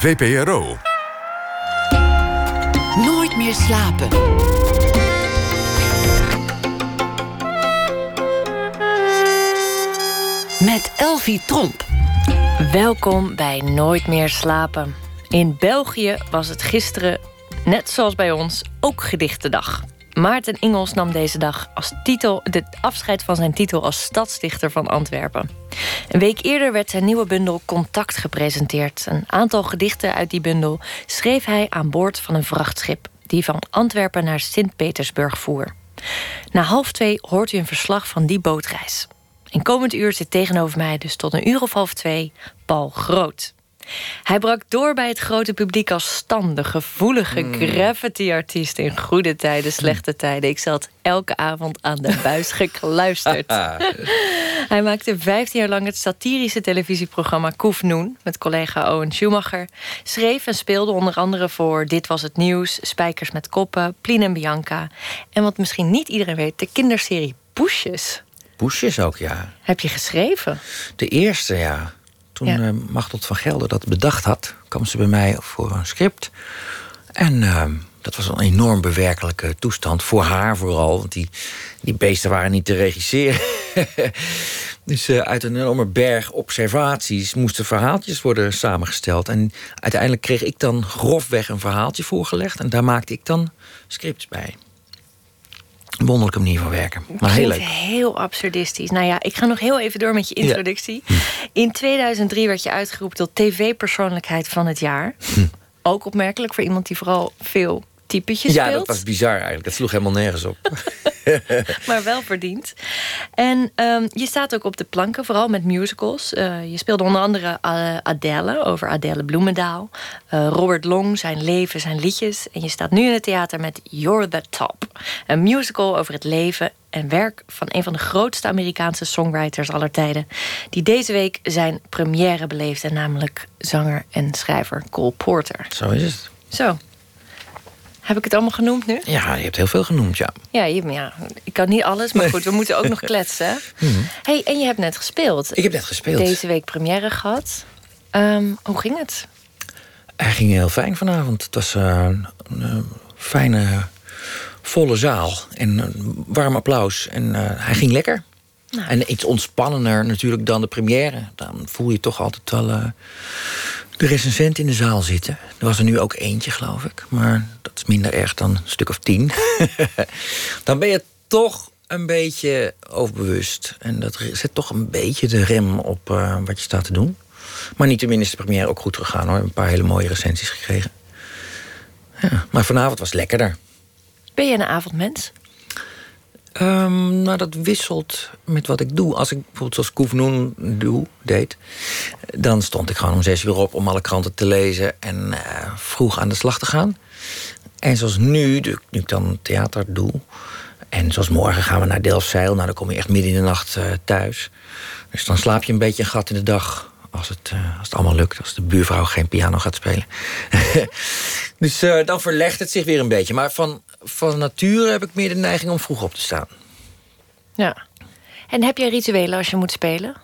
VPRO. Nooit meer slapen. Met Elfie Tromp. Welkom bij Nooit meer slapen. In België was het gisteren, net zoals bij ons, ook gedichtendag. Maarten Ingels nam deze dag als titel de afscheid van zijn titel als stadsdichter van Antwerpen. Een week eerder werd zijn nieuwe bundel Contact gepresenteerd. Een aantal gedichten uit die bundel schreef hij aan boord van een vrachtschip die van Antwerpen naar Sint-Petersburg voer. Na half twee hoort u een verslag van die bootreis. In komend uur zit tegenover mij dus tot een uur of half twee Paul Groot. Hij brak door bij het grote publiek als Stan, de gevoelige Hmm. graffiti-artiest in goede tijden, slechte tijden. Ik zat elke avond aan de buis gekluisterd. Hij maakte 15 jaar lang het satirische televisieprogramma Koef Noen met collega Owen Schumacher. Schreef en speelde onder andere voor Dit Was Het Nieuws, Spijkers met Koppen, Plien en Bianca. En wat misschien niet iedereen weet, de kinderserie Poesjes. Poesjes ook, ja. Heb je geschreven? De eerste, ja. Toen Ja. eh, van Gelder dat bedacht had, kwam ze bij mij voor een script. En eh, dat was een enorm bewerkelijke toestand. Voor haar vooral, want die, die beesten waren niet te regisseren. dus eh, uit een enorme berg observaties moesten verhaaltjes worden samengesteld. En uiteindelijk kreeg ik dan grofweg een verhaaltje voorgelegd. En daar maakte ik dan scripts bij. Wonderlijke manier van werken. Maar heel leuk. heel absurdistisch. Nou ja, ik ga nog heel even door met je introductie. In 2003 werd je uitgeroepen tot tv-persoonlijkheid van het jaar. Ook opmerkelijk voor iemand die vooral veel typetjes Ja, speelt. dat was bizar eigenlijk. Dat sloeg helemaal nergens op. maar wel verdiend. En ehm, je staat ook op de planken, vooral met musicals. Eh, je speelde onder andere eh, Adele, over Adele Bloemendaal. Eh, Robert Long, zijn leven, zijn liedjes. En je staat nu in het theater met You're the Top. Een musical over het leven en werk van een van de grootste Amerikaanse songwriters aller tijden. Die deze week zijn première beleefde, namelijk zanger en schrijver Cole Porter. Zo is het. Zo. Heb ik het allemaal genoemd nu? Ja, je hebt heel veel genoemd, ja. Ja, je- ja, ik kan niet alles, maar goed, we moeten ook nog kletsen. hè? hey, en je hebt net gespeeld. Mhm. Ik heb net gespeeld. Deze week première gehad. Ehm, hoe ging het? Hij ging heel fijn vanavond. Het was eh, een eh, fijne, volle zaal. En een warm applaus. En eh, hij ging lekker. Nou. En iets ontspannender natuurlijk dan de première. Dan voel je toch altijd wel de recensent in de zaal zitten. Er was er nu ook eentje, geloof ik. Maar dat is minder erg dan een stuk of tien. dan ben je toch een beetje overbewust. En dat zet toch een beetje de rem op eh, wat je staat te doen. Maar niettemin is de première ook goed gegaan hoor. Een paar hele mooie recensies gekregen. Ja, maar vanavond was lekkerder. Ben je een avondmens? Ehm, nou, dat wisselt met wat ik doe. Als ik bijvoorbeeld zoals Koef Noen doe, deed... dan stond ik gewoon om zes uur op om alle kranten te lezen... en eh, vroeg aan de slag te gaan. En zoals nu, nu ik dan theater doe... en zoals morgen gaan we naar Delfzijl... nou, dan kom je echt midden in de nacht eh, thuis. Dus dan slaap je een beetje een gat in de dag... Als het, eh, als het allemaal lukt, als de buurvrouw geen piano gaat spelen. dus eh, dan verlegt het zich weer een beetje. Maar van, van nature heb ik meer de neiging om vroeg op te staan. Ja. En heb jij rituelen als je moet spelen?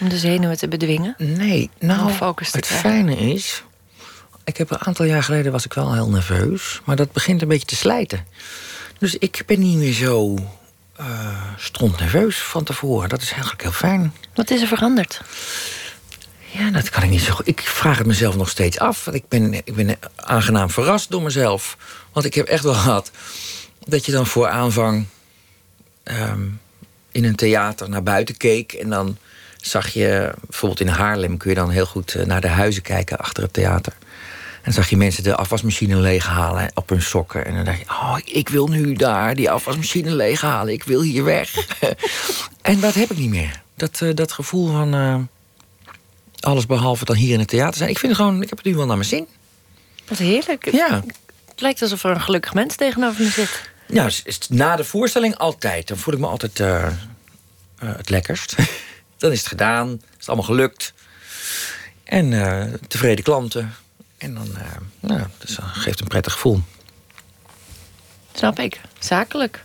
Om de zenuwen te bedwingen? Nee, nou, Om focus te het fijne is... Ik heb een aantal jaar geleden was ik wel heel nerveus. Maar dat begint een beetje te slijten. Dus ik ben niet meer zo eh stront nerveus van tevoren. Dat is eigenlijk heel fijn. Wat is er veranderd? Ja, dat kan ik niet zo goed. Ik vraag het mezelf nog steeds af. Ik ben, ik ben aangenaam verrast door mezelf. Want ik heb echt wel gehad dat je dan voor aanvang ehm, in een theater naar buiten keek. En dan zag je, bijvoorbeeld in Haarlem, kun je dan heel goed eh, naar de huizen kijken achter het theater. En zag je mensen de afwasmachine leeghalen op hun sokken. En dan dacht je, oh, ik wil nu daar die afwasmachine leeghalen. Ik wil hier weg. en dat heb ik niet meer. Dat, eh, dat gevoel van eh, alles behalve dan hier in het theater zijn. Ik vind het gewoon, ik heb het nu wel naar mijn zin. Wat heerlijk. Ja. Het lijkt alsof er een gelukkig mens tegenover me zit. Nou, s- s- na de voorstelling altijd. Dan voel ik me altijd eh, eh, het lekkerst. dan is het gedaan. Is het allemaal gelukt. En eh, tevreden klanten. En dan, nou, dus dat geeft een prettig gevoel. Snap ik. Zakelijk.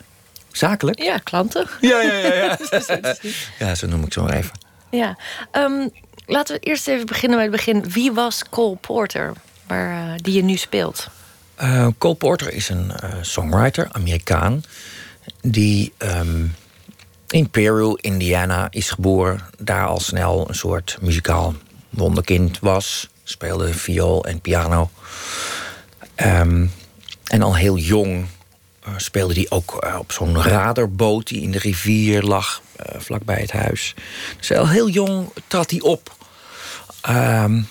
Zakelijk? Ja, klanten. Ja, ja, ja. Ja, ja zo noem ik het zo maar even. Ja. Ehm, laten we eerst even beginnen bij het begin. Wie was Cole Porter? waar, die je nu speelt? Cole Porter is een songwriter, Amerikaan... die ehm, in Peru, Indiana, is geboren. Daar al snel een soort muzikaal wonderkind was. Speelde viool en piano. Um, en al heel jong uh, speelde hij ook uh, op zo'n radarboot die in de rivier lag, uh, vlakbij het huis. Dus al heel jong trad hij op. Um,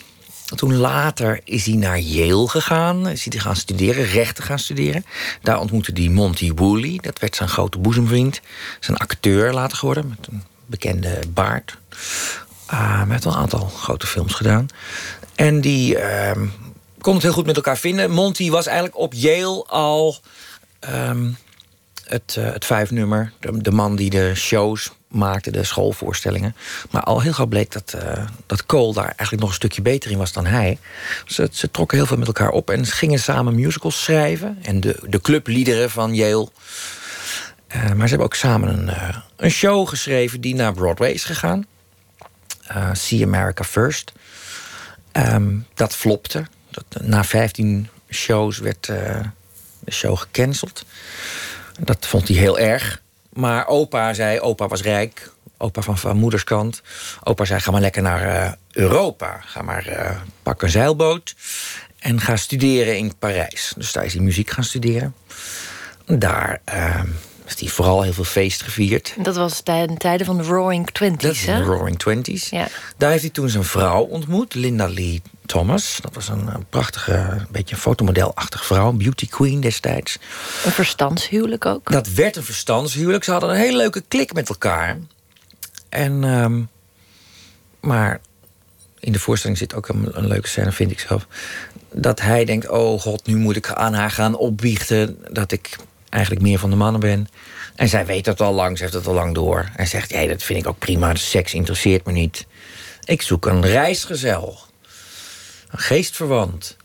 toen later is hij naar Yale gegaan, is hij gaan studeren, rechten gaan studeren. Daar ontmoette hij Monty Woolley, dat werd zijn grote boezemvriend. Zijn acteur later geworden, met een bekende baard. Uh, met een aantal grote films gedaan. En die uh, kon het heel goed met elkaar vinden. Monty was eigenlijk op Yale al um, het, uh, het vijfnummer. De, de, man die de shows maakte, de schoolvoorstellingen. Maar al heel gauw bleek dat, uh, dat Cole daar eigenlijk nog een stukje beter in was dan hij. Ze, ze trokken heel veel met elkaar op en gingen samen musicals schrijven. En de, de clubliederen van Yale. Uh, maar ze hebben ook samen een, een show geschreven die naar Broadway is gegaan. See America First. Um, dat flopte. Dat, na 15 shows werd de show gecanceld. Dat vond hij heel erg. Maar opa zei, opa was rijk. Opa van, van moeders kant. Opa zei, ga maar lekker naar uh, Europa. Ga maar uh, pak een zeilboot. En ga studeren in Parijs. Dus daar is hij muziek gaan studeren. Daar ehm, heeft hij vooral heel veel feest gevierd. Dat was ten tijde van de Roaring Twenties, hè? de Roaring Twenties. Ja. Daar heeft hij toen zijn vrouw ontmoet, Linda Lee Thomas. Dat was een, een prachtige, een beetje een fotomodelachtige vrouw. Een beauty queen destijds. Een verstandshuwelijk ook? Dat werd een verstandshuwelijk. Ze hadden een hele leuke klik met elkaar. En, um, maar in de voorstelling zit ook een, een, leuke scène, vind ik zelf. Dat hij denkt, oh god, nu moet ik aan haar gaan opbiechten... dat ik eigenlijk meer van de mannen ben. En zij weet dat al lang, ze heeft het al lang door. En zegt, ja, dat vind ik ook prima, seks interesseert me niet. Ik zoek een reisgezel. Een geestverwant.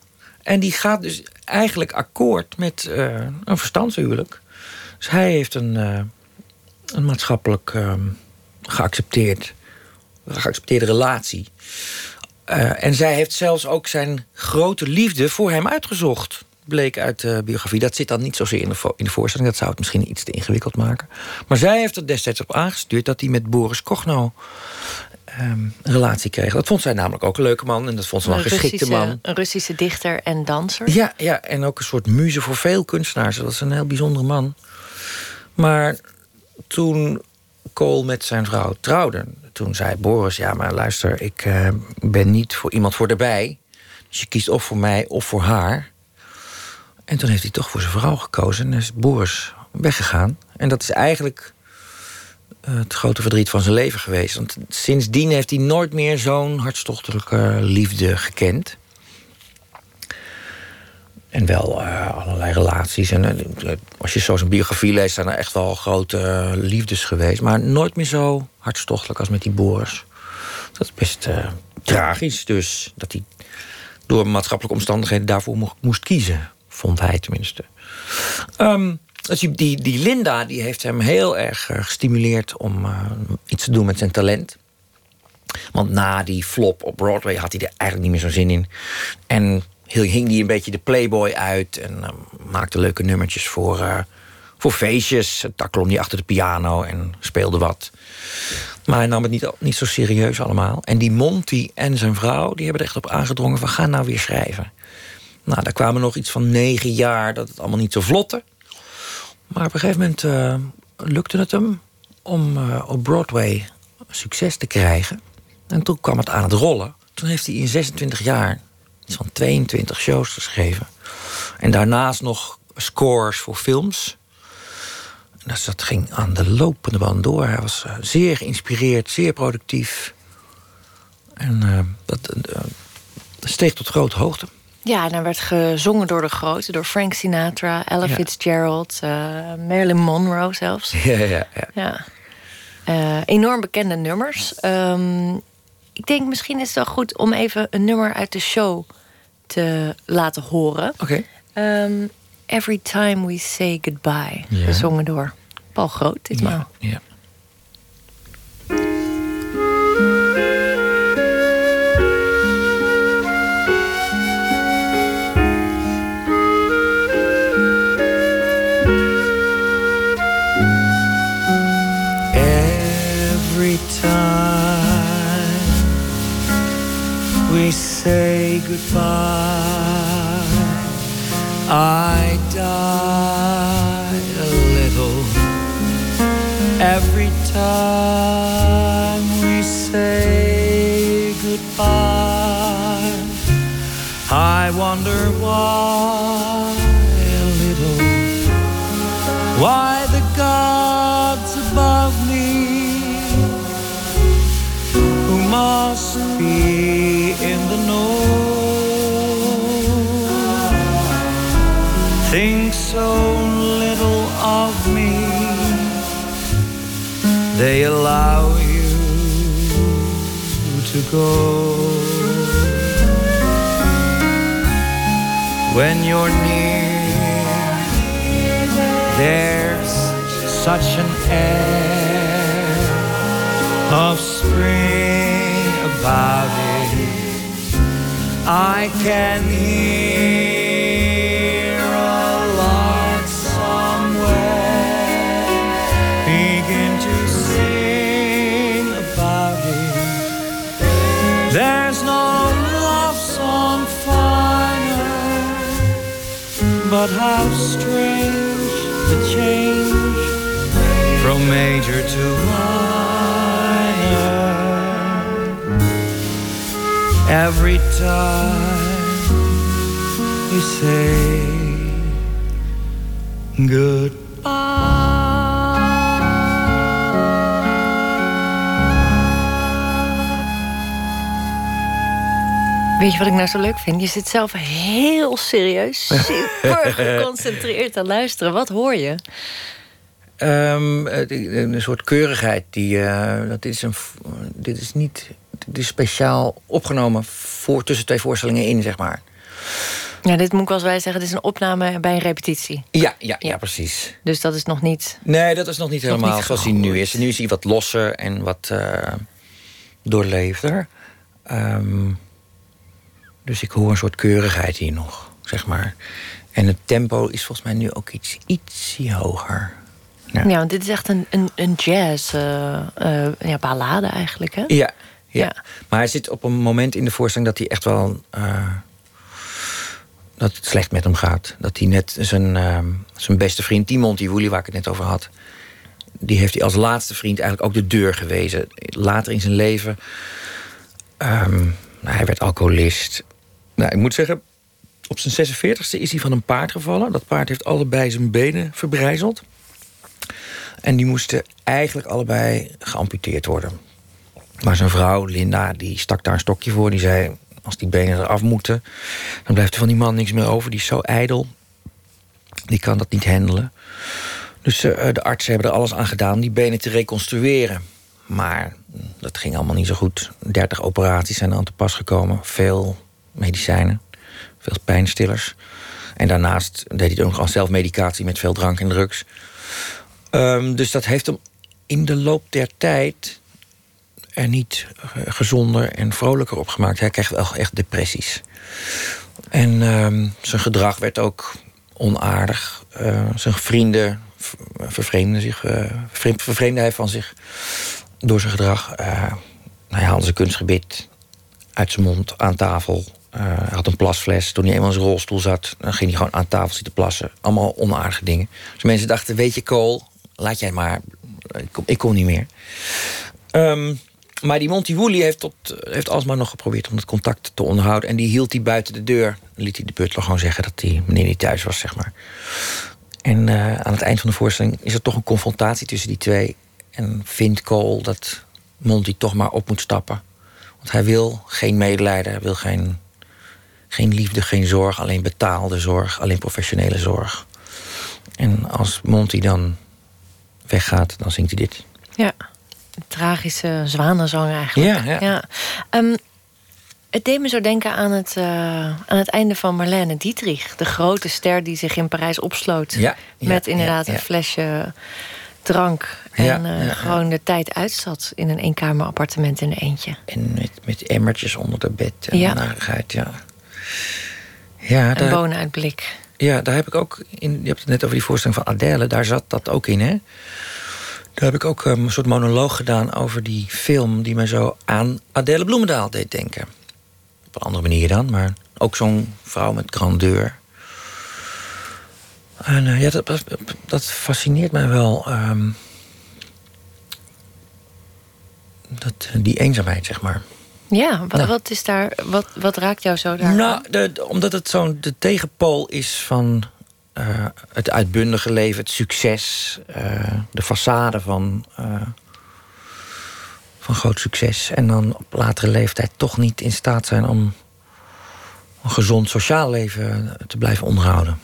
En die gaat dus eigenlijk akkoord met uh, een verstandshuwelijk. Dus hij heeft een, uh, een maatschappelijk uh, geaccepteerd, geaccepteerde relatie. Uh, en zij heeft zelfs ook zijn grote liefde voor hem uitgezocht bleek uit de biografie. Dat zit dan niet zozeer in de, in de voorstelling. Dat zou het misschien iets te ingewikkeld maken. Maar zij heeft er destijds op aangestuurd... dat hij met Boris Kochno um, een relatie kreeg. Dat vond zij namelijk ook een leuke man. En dat vond ze wel een geschikte man. Een Russische dichter en danser. Ja, ja, en ook een soort muze voor veel kunstenaars. Dat is een heel bijzondere man. Maar toen Cole met zijn vrouw trouwde... toen zei Boris, ja, maar luister... ik uh, ben niet voor iemand voor erbij. Dus je kiest of voor mij of voor haar... En toen heeft hij toch voor zijn vrouw gekozen en is Boris weggegaan. En dat is eigenlijk uh, het grote verdriet van zijn leven geweest. Want sindsdien heeft hij nooit meer zo'n hartstochtelijke liefde gekend. En wel uh, allerlei relaties. En uh, als je zo zijn biografie leest, zijn er echt wel grote liefdes geweest. Maar nooit meer zo hartstochtelijk als met die Boris. Dat is best tragisch, dus dat hij door maatschappelijke omstandigheden daarvoor moest kiezen vond hij tenminste. Um, dus die, die Linda die heeft hem heel erg uh, gestimuleerd om uh, iets te doen met zijn talent. Want na die flop op Broadway had hij er eigenlijk niet meer zo'n zin in. En hing hij een beetje de playboy uit en uh, maakte leuke nummertjes voor, voor feestjes. Daar klom hij achter de piano en speelde wat. Maar hij nam het niet, niet zo serieus allemaal. En die Monty en zijn vrouw die hebben er echt op aangedrongen van ga nou weer schrijven. Nou, daar kwamen nog iets van negen jaar dat het allemaal niet zo vlotte. Maar op een gegeven moment uh, lukte het hem om uh, op Broadway succes te krijgen. En toen kwam het aan het rollen. Toen heeft hij in 26 jaar iets van 22 shows geschreven. En daarnaast nog scores voor films. Dus dat ging aan de lopende band door. Hij was uh, zeer geïnspireerd, zeer productief. En dat steeg tot grote hoogte. Ja, en er werd gezongen door de grote, door Frank Sinatra, Ella Fitzgerald, uh, Marilyn Monroe zelfs. Ja, ja, ja. ja. Uh, enorm bekende nummers. Um, ik denk misschien is het wel goed om even een nummer uit de show te laten horen. Oké. Okay. Um, Every Time We Say Goodbye, gezongen door Paul Groot ditmaal. Ja, ja. Say goodbye. I die a little every time we say goodbye. I wonder why a little, why allow you to go. When you're near there's such an air of spring about it. I can hear how strange the change from major to minor. Every time you say Weet je wat ik nou zo leuk vind? Je zit zelf heel serieus, super geconcentreerd te luisteren. Wat hoor je? Um, een soort keurigheid. Die, uh, dat is een, dit is niet dit is speciaal opgenomen voor, tussen twee voorstellingen in, zeg maar. Ja, dit moet ik wel eens bij zeggen. Dit is een opname bij een repetitie. Ja, ja, ja, precies. Dus dat is nog niet... Nee, dat is nog niet helemaal niet zoals hij nu is. Nu is hij wat losser en wat uh, doorleefder. Um, dus ik hoor een soort keurigheid hier nog, zeg maar. En het tempo is volgens mij nu ook iets, ietsie hoger. Ja, ja want dit is echt een, een, een jazz uh, uh, ja, ballade eigenlijk, hè? Ja, ja, ja. Maar hij zit op een moment in de voorstelling dat hij echt wel... Uh, dat het slecht met hem gaat. Dat hij net zijn, zijn beste vriend, die Monty Woolley, waar ik het net over had... die heeft hij als laatste vriend eigenlijk ook de deur gewezen. Later in zijn leven... Um, nou, hij werd alcoholist. Nou, ik moet zeggen, op zijn 46e is hij van een paard gevallen. Dat paard heeft allebei zijn benen verbrijzeld. En die moesten eigenlijk allebei geamputeerd worden. Maar zijn vrouw, Linda, die stak daar een stokje voor. Die zei, als die benen eraf moeten... dan blijft er van die man niks meer over. Die is zo ijdel. Die kan dat niet handelen. Dus uh, de artsen hebben er alles aan gedaan die benen te reconstrueren. Maar dat ging allemaal niet zo goed. 30 operaties zijn aan te pas gekomen. Veel medicijnen, veel pijnstillers. En daarnaast deed hij ook nog zelfmedicatie met veel drank en drugs. Um, dus dat heeft hem in de loop der tijd er niet gezonder en vrolijker op gemaakt. Hij kreeg wel echt depressies. En um, zijn gedrag werd ook onaardig. Uh, zijn vrienden vervreemden, zich, uh, vervreemde hij van zich door zijn gedrag. Hij haalde zijn kunstgebied uit zijn mond aan tafel. Uh, hij had een plasfles. Toen hij eenmaal in zijn rolstoel zat, dan ging hij gewoon aan tafel zitten plassen. Allemaal onaardige dingen. Dus mensen dachten: Weet je, Cole, laat jij maar. Ik kom, ik kom niet meer. Um, maar die Monty Woolley heeft, tot, heeft alsmaar nog geprobeerd om het contact te onderhouden. En die hield hij buiten de deur. Dan liet hij de butler gewoon zeggen dat die meneer niet thuis was, zeg maar. En uh, aan het eind van de voorstelling is er toch een confrontatie tussen die twee. En vindt Cole dat Monty toch maar op moet stappen. Want hij wil geen medelijden, hij wil geen, geen liefde, geen zorg, alleen betaalde zorg, alleen professionele zorg. En als Monty dan weggaat, dan zingt hij dit. Ja, tragische zwanenzang eigenlijk. Ja, ja. ja. Um, het deed me zo denken aan het, uh, aan het einde van Marlène Dietrich. De grote ster die zich in Parijs opsloot. Ja, ja, met inderdaad een flesje drank. En uh, gewoon de tijd uitzat in een eenkamer appartement in een eentje. En met, met emmertjes onder de bed en narigheid, ja. Ja een boonuitblik. Ja, daar heb ik ook... In, je hebt het net over die voorstelling van Adèle. Daar zat dat ook in, hè? Daar heb ik ook um, een soort monoloog gedaan over die film... die mij zo aan Adèle Bloemendaal deed denken. Op een andere manier dan, maar ook zo'n vrouw met grandeur. En eh, ja, dat, dat fascineert mij wel. Ehm, dat, die eenzaamheid, zeg maar. Ja, wat, nou. wat, is daar, wat, wat raakt jou zo daar? Nou, omdat het zo'n de tegenpool is van uh, het uitbundige leven, het succes, uh, de façade van, uh, van groot succes. En dan op latere leeftijd toch niet in staat zijn om een gezond sociaal leven te blijven onderhouden.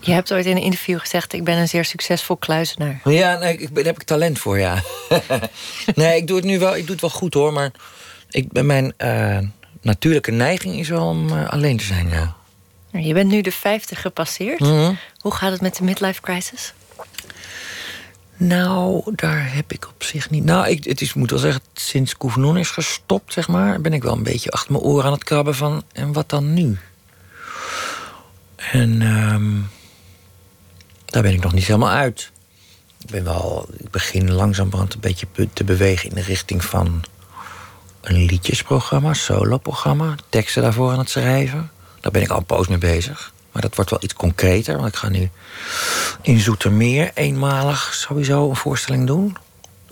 Je hebt ooit in een interview gezegd: Ik ben een zeer succesvol kluizenaar. Ja, nee, ik, daar heb ik talent voor, ja. nee, ik doe het nu wel, ik doe het wel goed hoor, maar ik, ben mijn uh, natuurlijke neiging is wel om uh, alleen te zijn, ja. Je bent nu de 50 gepasseerd. Mm -hmm. Hoe gaat het met de midlife crisis? Nou, daar heb ik op zich niet. Nou, ik, het is, moet wel zeggen, sinds Kouvnon is gestopt, zeg maar, ben ik wel een beetje achter mijn oren aan het krabben van. En wat dan nu? En um, daar ben ik nog niet helemaal uit. Ik, ben wel, ik begin langzamerhand een beetje te bewegen in de richting van een liedjesprogramma, soloprogramma, teksten daarvoor aan het schrijven. Daar ben ik al een poos mee bezig. Maar dat wordt wel iets concreter, want ik ga nu in Zoetermeer eenmalig sowieso een voorstelling doen.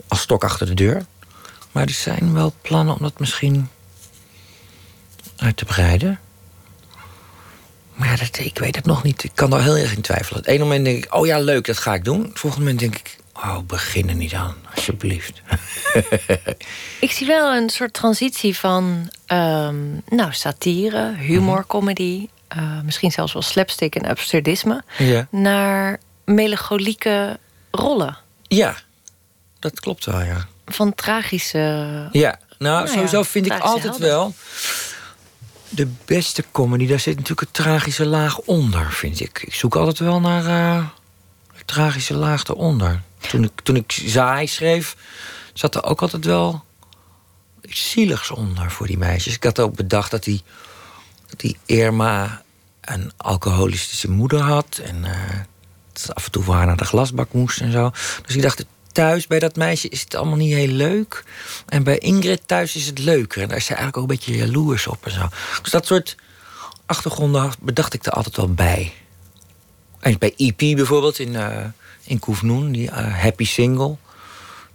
Als stok achter de deur. Maar er zijn wel plannen om dat misschien uit te breiden. Maar dat, ik weet het nog niet. Ik kan daar heel erg in twijfelen. Het ene moment denk ik, oh ja, leuk, dat ga ik doen. Het volgende moment denk ik, oh, begin er niet aan, alsjeblieft. ik zie wel een soort transitie van um, nou, satire, humor, mm comedy... Uh, misschien zelfs wel slapstick en absurdisme... Ja. naar melancholieke rollen. Ja, dat klopt wel, ja. Van tragische... Ja, nou, nou sowieso ja, vind ik altijd helden. wel de beste comedy, daar zit natuurlijk een tragische laag onder, vind ik. Ik zoek altijd wel naar uh, een tragische laag eronder. Toen ik, toen ik Zaai schreef, zat er ook altijd wel iets zieligs onder voor die meisjes. Ik had ook bedacht dat die, die Irma een alcoholistische moeder had... en uh, af en toe waar naar de glasbak moest en zo. Dus ik dacht, thuis bij dat meisje is het allemaal niet heel leuk. En bij Ingrid thuis is het leuker. En daar is ze eigenlijk ook een beetje jaloers op en zo. Dus dat soort achtergronden bedacht ik er altijd wel bij. En bij EP bijvoorbeeld in, uh, in Koefnoen, die uh, Happy Single.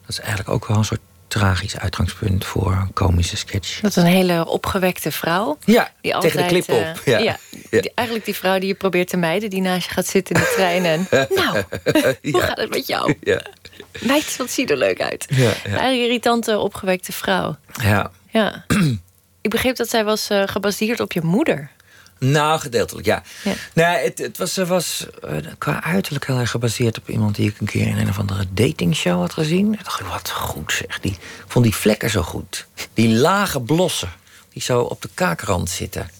Dat is eigenlijk ook wel een soort tragisch uitgangspunt voor een komische sketch. Dat is een hele opgewekte vrouw. Ja, die altijd, tegen de clip op. Uh, ja. ja die, eigenlijk die vrouw die je probeert te mijden... die naast je gaat zitten in de trein en... nou, hoe gaat het met jou? Ja. Meid, wat ziet er leuk uit. Ja, ja. Een irritante, opgewekte vrouw. Ja. ja. Ik begreep dat zij was uh, gebaseerd op je moeder. Nou, gedeeltelijk, ja. ja. Nou, het, het was, was uh, qua uiterlijk heel erg gebaseerd op iemand... die ik een keer in een of andere datingshow had gezien. Ik dacht, wat goed zeg. Die, ik vond die vlekken zo goed. Die lage blossen, die zo op de kaakrand zitten.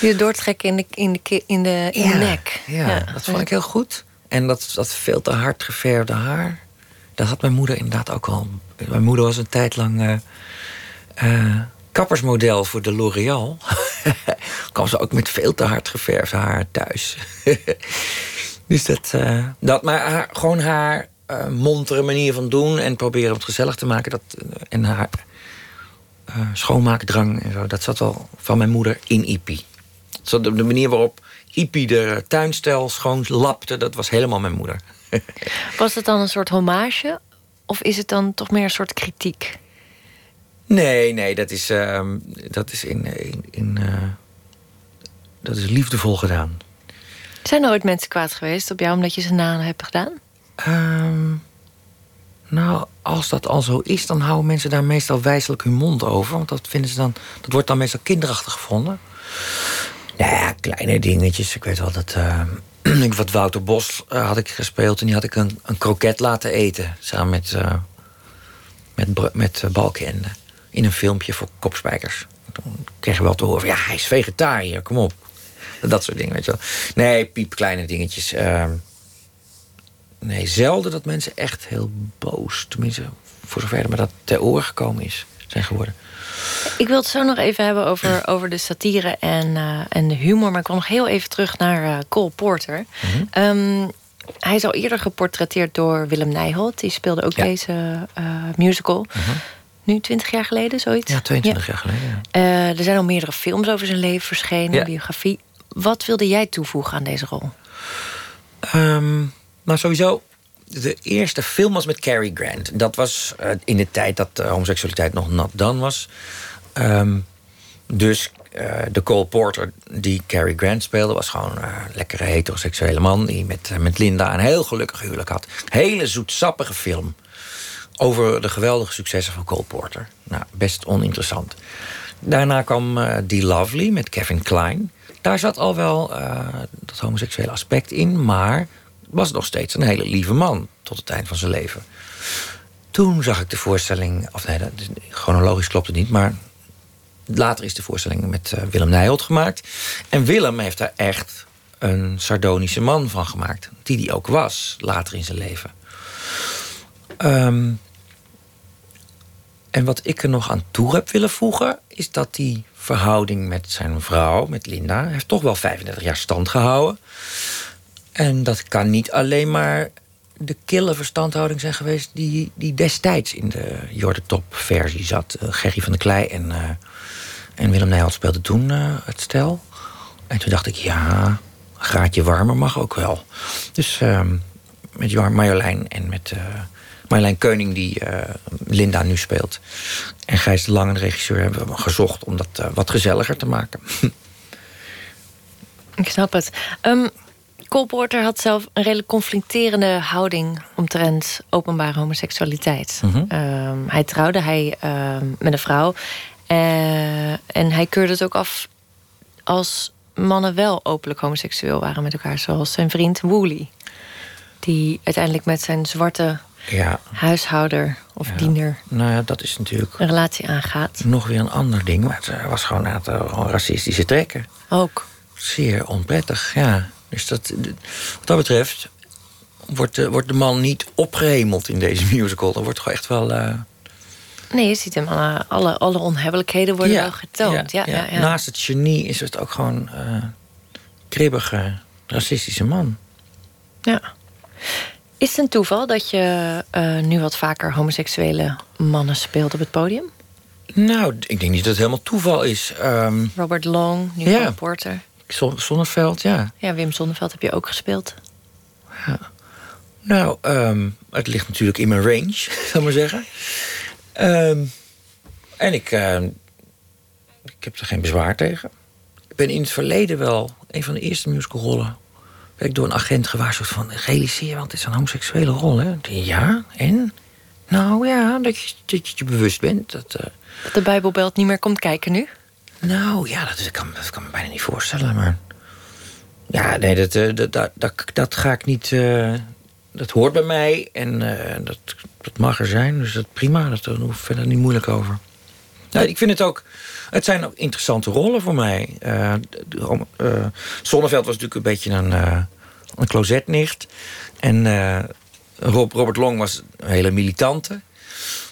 Die doortrekken in de, in de, in de, in ja, de nek. Ja, ja, dat vond ik heel goed. En dat, dat veel te hard geverfde haar... dat had mijn moeder inderdaad ook al. Mijn moeder was een tijd lang... Uh, uh, kappersmodel voor de L'Oréal. kwam ze ook met veel te hard geverfd haar thuis. dus dat, uh, dat maar haar, gewoon haar montere manier van doen en proberen het gezellig te maken. Dat, en haar schoonmaakdrang en zo, dat zat wel van mijn moeder in Ipi. De manier waarop Ipi de tuinstel schoon lapte, dat was helemaal mijn moeder. was het dan een soort hommage? Of is het dan toch meer een soort kritiek? Nee, nee, dat is, uh, dat is, in, in, in uh, dat is liefdevol gedaan. Zijn er ooit mensen kwaad geweest op jou omdat je ze naam hebt gedaan? Um, nou, als dat al zo is, dan houden mensen daar meestal wijselijk hun mond over. Want dat, vinden ze dan, dat wordt dan meestal kinderachtig gevonden. Nou ja, kleine dingetjes. Ik weet wel dat. Uh, wat Wouter Bos uh, had ik gespeeld en die had ik een, een kroket laten eten. Samen met, uh, met, met in een filmpje voor kopspijkers. Toen kreeg je wel te horen van, ja, hij is vegetariër, kom op. Dat soort dingen, weet je wel. Nee, piepkleine dingetjes. Uh, nee, zelden dat mensen echt heel boos... tenminste, voor zover me dat ter oren gekomen is, zijn geworden. Ik wil het zo nog even hebben over, over de satire en, uh, en de humor... maar ik wil nog heel even terug naar uh, Cole Porter. Mm -hmm. um, hij is al eerder geportretteerd door Willem Nijholt. Die speelde ook ja. deze uh, musical... Mm -hmm. nu 20 jaar geleden, zoiets? Ja, 22 jaar geleden. Ja. Eh, er zijn al meerdere films over zijn leven verschenen, biografie. Wat wilde jij toevoegen aan deze rol? Ehm, nou, sowieso. De eerste film was met Cary Grant. Dat was eh, in de tijd dat eh, homoseksualiteit nog not done was. Ehm, dus eh, de Cole Porter die Cary Grant speelde... was gewoon een lekkere heteroseksuele man... die met, met Linda een heel gelukkig huwelijk had. Hele zoetsappige film. Over de geweldige successen van Cole Porter. Nou, best oninteressant. Daarna kwam The Lovely met Kevin Klein. Daar zat al wel eh, dat homoseksuele aspect in... maar was nog steeds een hele lieve man tot het eind van zijn leven. Toen zag ik de voorstelling... of nee, chronologisch klopt het niet... maar later is de voorstelling met eh, Willem Nijholt gemaakt. En Willem heeft daar echt een sardonische man van gemaakt. Die die ook was, later in zijn leven. Ehm, en wat ik er nog aan toe heb willen voegen... is dat die verhouding met zijn vrouw, met Linda... heeft toch wel 35 jaar stand gehouden. En dat kan niet alleen maar de kille verstandhouding zijn geweest... die, die destijds in de Jordan Top versie zat. Eh, Gerry van der Klei en, eh, en Willem Nijholt speelden toen eh, het stel. En toen dacht ik, ja, een graadje warmer mag ook wel. Dus met Marjolein en met Marjolein Keuning... die Linda nu speelt. En Gijs de Lange, de regisseur, hebben we gezocht... om dat wat gezelliger te maken. Ik snap het. Ehm Cole Porter had zelf een redelijk conflicterende houding omtrent openbare homoseksualiteit. Mhm. Ehm, hij trouwde hij, ehm, met een vrouw. eh, en hij keurde het ook af als mannen wel openlijk homoseksueel waren met elkaar. Zoals zijn vriend Wooly. Die uiteindelijk met zijn zwarte ja, huishouder of diener nou ja, dat is natuurlijk een relatie aangaat. nog weer een ander ding. Maar het eh, was gewoon, eh, gewoon racistische trekken. Ook. Zeer onprettig, ja. Dus dat, wat dat betreft wordt de, wordt de man niet opgehemeld in deze musical. Er wordt gewoon echt wel... eh, Nee, je ziet hem alle, alle, alle onhebbelijkheden worden wel getoond. Ja, ja, ja, Naast het genie is het ook gewoon eh kribbige, racistische man. Ja. Is het een toeval dat je eh, nu wat vaker homoseksuele mannen speelt op het podium? Nou, ik denk niet dat het helemaal toeval is. Ehm Robert Long, nu Porter. Zon- Zonneveld, ja. Ja, Wim Sonneveld heb je ook gespeeld. Nou, ehm, het ligt natuurlijk in mijn range, zal ik maar zeggen. Ehm, en ik, ehm, ik heb er geen bezwaar tegen. Ik ben in het verleden wel een van de eerste musicalrollen... werd ik door een agent gewaarschuwd van... realiseer, want het is een homoseksuele rol, hè? Ja, en? Nou ja, dat je dat je, je bewust bent. Dat, eh, Dat de Bijbelbelt niet meer komt kijken nu. Nou ja, dat, kan, kan me bijna niet voorstellen, maar... Ja, nee, dat, eh, dat, dat, dat, dat ga ik niet... eh, dat hoort bij mij en eh, dat, dat mag er zijn. Dus dat prima, dat, daar hoef ik verder niet moeilijk over. Nou, ik vind het ook... Het zijn ook interessante rollen voor mij. Eh, Zonneveld was natuurlijk een beetje een, een closetnicht. En Rob, Robert Long was een hele militante.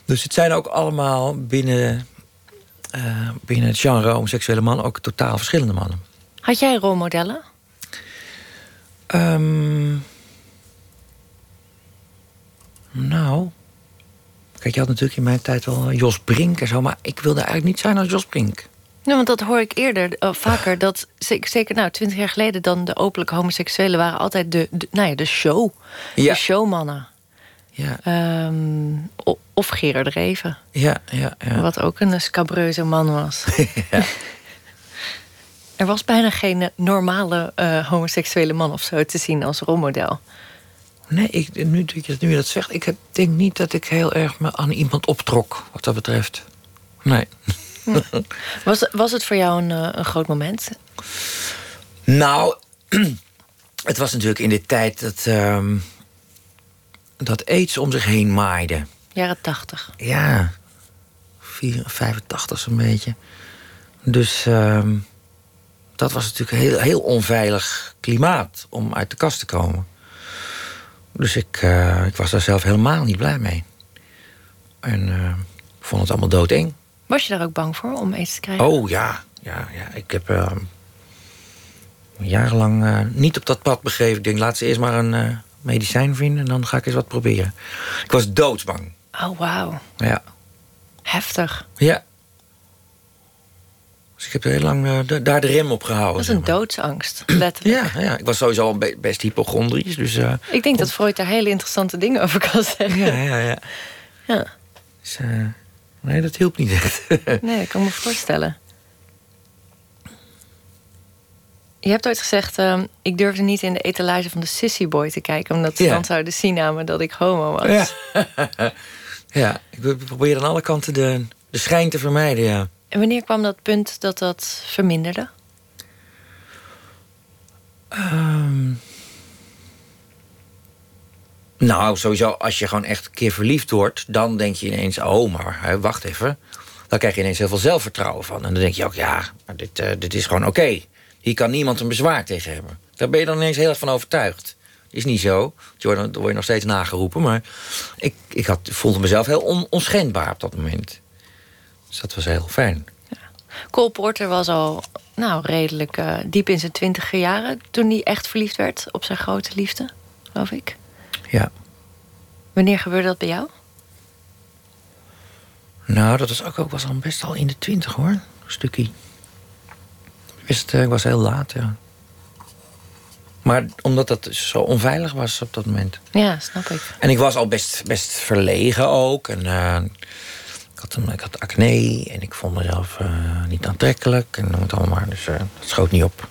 Dus het zijn ook allemaal binnen eh, binnen het genre homoseksuele man ook totaal verschillende mannen. Had jij rolmodellen? Ehm, nou. Kijk, je had natuurlijk in mijn tijd wel Jos Brink en zo, maar ik wilde eigenlijk niet zijn als Jos Brink. Nou, want dat hoor ik eerder, eh, vaker. Dat, zeker, zeker nou, twintig jaar geleden... dan de openlijke homoseksuelen waren altijd de, de, nou ja, de show. Ja. De showmannen. Ja, Ehm, of Gerard Reven. ja, ja. ja. Wat ook een scabreuze man was. Er was bijna geen eh, normale eh, homoseksuele man of zo te zien als rolmodel. Nee, ik, nu, dat je- nu je dat zegt, ik heb- denk niet dat ik heel erg me aan iemand optrok wat dat betreft. Nee. Was, was het voor jou een, eh, een groot moment? Nou, het was natuurlijk in de tijd dat, ehm, dat aids om zich heen maaide. Jaren tachtig. Ja, 4, 85 zo'n beetje. Dus ehm, dat was natuurlijk een heel, heel onveilig klimaat om uit de kast te komen. Dus ik, eh, ik was daar zelf helemaal niet blij mee. En ik vond het allemaal doodeng. Was je daar ook bang voor om aids te krijgen? Oh ja, ja, ja. ik heb ehm, jarenlang eh, niet op dat pad begeven. Ik denk, laat ze eerst maar een medicijn vinden en dan ga ik eens wat proberen. Ik was doodsbang. Oh, wauw. Ja. Heftig. Ja. Dus ik heb heel lang uh, daar de rem op gehouden. Dat is een doodsangst, letterlijk. Ja, ja, ik was sowieso al best hypochondrisch. Dus, uh, ik denk dat Freud daar hele interessante dingen over kan zeggen. Ja, ja, ja. ja. Dus, uh, nee, dat hielp niet echt. nee, dat kan me voorstellen. Je hebt ooit gezegd, uh, ik durfde niet in de etalage van de Sissy Boy te kijken... omdat ze ja. dan zouden zien me dat ik homo was. Ja, ja ik probeer aan alle kanten de, de schijn te vermijden, ja. En wanneer kwam dat punt dat dat verminderde? Um, nou, sowieso, als je gewoon echt een keer verliefd wordt... dan denk je ineens, oh, maar hè, wacht even. Dan krijg je ineens heel veel zelfvertrouwen van. En dan denk je ook, ja, dit, uh, dit is gewoon oké. Okay. Hier kan niemand een bezwaar tegen hebben. Daar ben je dan ineens heel erg van overtuigd. Is niet zo. Dan word je nog steeds nageroepen. Maar ik, ik had, voelde mezelf heel on, onschendbaar op dat moment. Dus dat was heel fijn. Ja. Cole Porter was al nou, redelijk uh, diep in zijn twintiger jaren... toen hij echt verliefd werd op zijn grote liefde, geloof ik. Ja. Wanneer gebeurde dat bij jou? Nou, dat was ook, ook was al best al in de twintig, hoor. Een stukje. Best, ik was heel laat, ja. Maar omdat dat zo onveilig was op dat moment. Ja, snap ik. En ik was al best, best verlegen ook. En, uh, ik, had een, ik had acne en ik vond mezelf uh, niet aantrekkelijk. En het allemaal, dus uh, dat schoot niet op.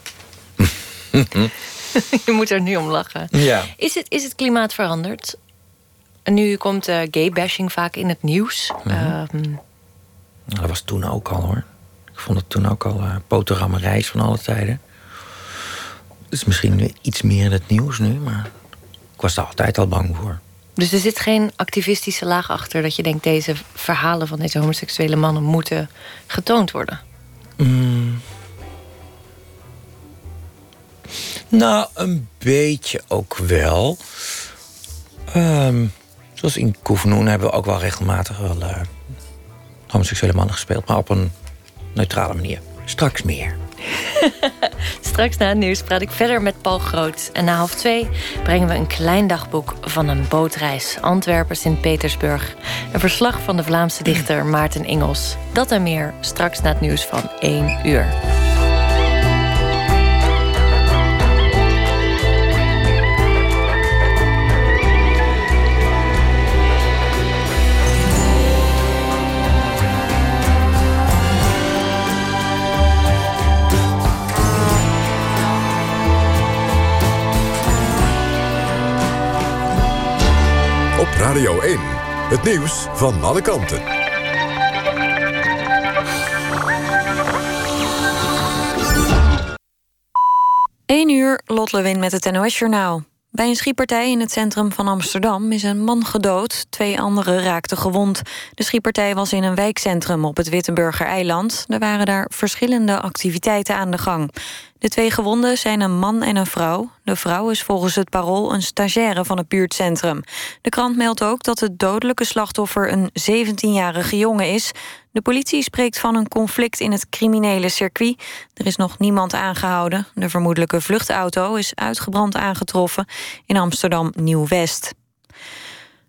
Je moet er nu om lachen. Ja. Is, het, is het klimaat veranderd? En nu komt gay-bashing vaak in het nieuws. Mm -hmm. um... dat was toen ook al, hoor. Ik vond het toen ook al uh, van alle tijden. Het is misschien iets meer in het nieuws nu, maar ik was daar altijd al bang voor. Dus er zit geen activistische laag achter dat je denkt... deze verhalen van deze homoseksuele mannen moeten getoond worden? Mm. Nou, een beetje ook wel. Um, zoals in Koevenoen hebben we ook wel regelmatig wel, uh, homoseksuele mannen gespeeld, maar op een neutrale manier. Straks meer. Straks na het nieuws praat ik verder met Paul Groot. En na half twee brengen we een klein dagboek van een bootreis. Antwerpen, Sint-Petersburg. Een verslag van de Vlaamse dichter Maarten Engels. Dat en meer straks na het nieuws van 1 uur. Radio 1. Het nieuws van alle kanten. 1 uur, Lot Lewin met het NOS-journaal. Bij een schietpartij in het centrum van Amsterdam is een man gedood. Twee anderen raakten gewond. De schietpartij was in een wijkcentrum op het Wittenburger eiland. Er waren daar verschillende activiteiten aan de gang. De twee gewonden zijn een man en een vrouw. De vrouw is volgens het parool een stagiaire van het buurtcentrum. De krant meldt ook dat het dodelijke slachtoffer een 17-jarige jongen is. De politie spreekt van een conflict in het criminele circuit. Er is nog niemand aangehouden. De vermoedelijke vluchtauto is uitgebrand aangetroffen in Amsterdam Nieuw-West.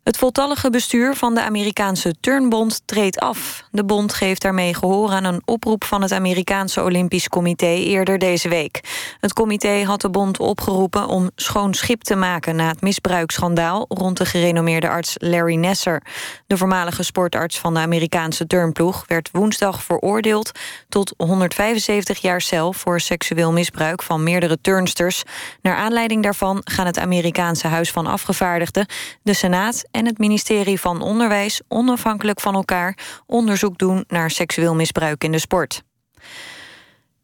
Het voltallige bestuur van de Amerikaanse Turnbond treedt af. De bond geeft daarmee gehoor aan een oproep van het Amerikaanse Olympisch Comité eerder deze week. Het comité had de bond opgeroepen om schoon schip te maken na het misbruiksschandaal rond de gerenommeerde arts Larry Nesser. De voormalige sportarts van de Amerikaanse turnploeg werd woensdag veroordeeld tot 175 jaar cel voor seksueel misbruik van meerdere turnsters. Naar aanleiding daarvan gaan het Amerikaanse Huis van Afgevaardigden, de Senaat en het ministerie van Onderwijs onafhankelijk van elkaar onderzoek doen naar seksueel misbruik in de sport.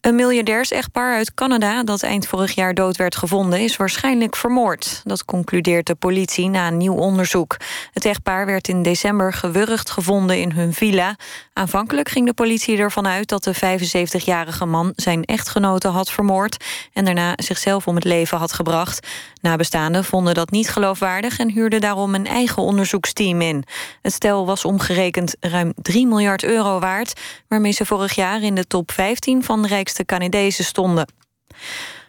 Een miljardairs-echtpaar uit Canada dat eind vorig jaar dood werd gevonden... is waarschijnlijk vermoord. Dat concludeert de politie na een nieuw onderzoek. Het echtpaar werd in december gewurgd gevonden in hun villa. Aanvankelijk ging de politie ervan uit dat de 75-jarige man... zijn echtgenote had vermoord en daarna zichzelf om het leven had gebracht. Nabestaanden vonden dat niet geloofwaardig... en huurden daarom een eigen onderzoeksteam in. Het stel was omgerekend ruim 3 miljard euro waard... waarmee ze vorig jaar in de top 15 van de rijkste de Canadezen stonden.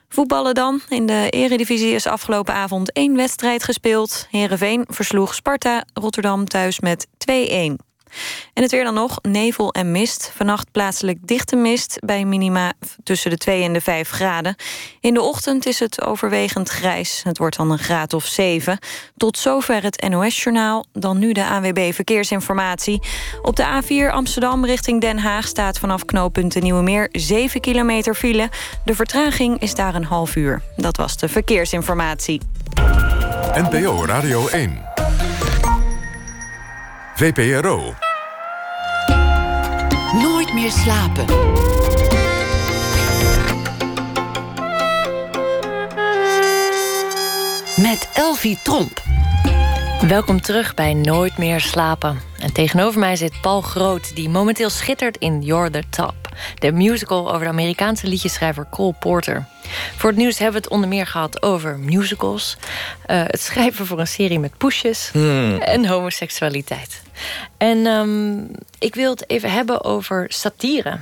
Voetballen dan. In de eredivisie is afgelopen avond één wedstrijd gespeeld. Heerenveen versloeg Sparta Rotterdam thuis met 2-1. En het weer dan nog, nevel en mist. Vannacht plaatselijk dichte mist bij minima tussen de 2 en de 5 graden. In de ochtend is het overwegend grijs. Het wordt dan een graad of 7. Tot zover het NOS-journaal. Dan nu de ANWB Verkeersinformatie. Op de A4 Amsterdam richting Den Haag staat vanaf knooppunt Nieuwe Meer 7 kilometer file. De vertraging is daar een half uur. Dat was de verkeersinformatie. NPO Radio 1. VPRO. Nooit meer slapen. Met Elvie Tromp. Welkom terug bij Nooit meer slapen. En tegenover mij zit Paul Groot, die momenteel schittert in You're the Top. De musical over de Amerikaanse liedjeschrijver Cole Porter. Voor het nieuws hebben we het onder meer gehad over musicals... Uh, het schrijven voor een serie met poesjes en homoseksualiteit. En um, ik wil het even hebben over satire.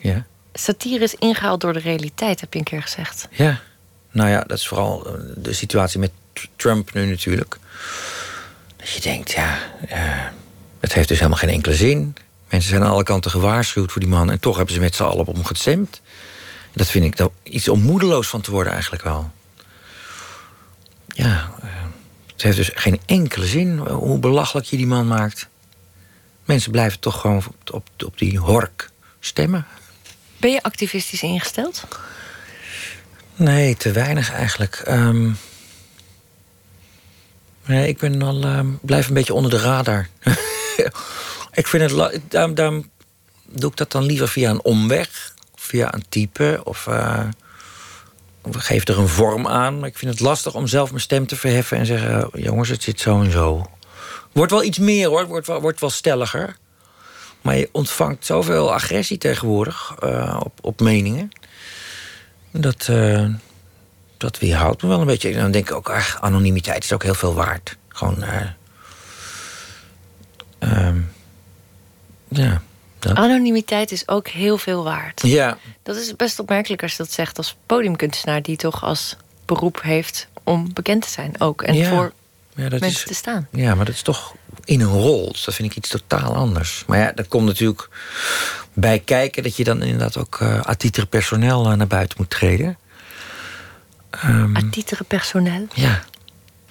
Ja. Satire is ingehaald door de realiteit, heb je een keer gezegd. Ja, nou ja, dat is vooral de situatie met Trump nu natuurlijk. Dat je denkt, ja, uh, het heeft dus helemaal geen enkele zin. Mensen zijn aan alle kanten gewaarschuwd voor die man... en toch hebben ze met z'n allen op hem gestemd. Dat vind ik iets om moedeloos van te worden eigenlijk wel. Ja, uh, het heeft dus geen enkele zin hoe belachelijk je die man maakt. Mensen blijven toch gewoon op, op, op die hork stemmen. Ben je activistisch ingesteld? Nee, te weinig eigenlijk. Um, nee, ik ben al, um, blijf een beetje onder de radar. ik vind het. Daarom, daarom doe ik dat dan liever via een omweg. Via een type. Of, of geef er een vorm aan. Maar ik vind het lastig om zelf mijn stem te verheffen en zeggen: jongens, het zit zo en zo. Wordt wel iets meer hoor, wordt wel, wordt wel stelliger. Maar je ontvangt zoveel agressie tegenwoordig uh, op, op meningen. Dat, uh, dat weerhoudt me wel een beetje. Dan denk ik ook, ach, anonimiteit is ook heel veel waard. Gewoon. Uh, um, ja. Anonimiteit is ook heel veel waard. Ja. Dat is best opmerkelijk als je dat zegt als podiumkunstenaar... die toch als beroep heeft om bekend te zijn ook. En ja. voor ja, dat mensen is, te staan. Ja, maar dat is toch in een rol. Dus dat vind ik iets totaal anders. Maar ja, dat komt natuurlijk bij kijken... dat je dan inderdaad ook uh, à titre personeel uh, naar buiten moet treden. Um, à titre personeel? Ja.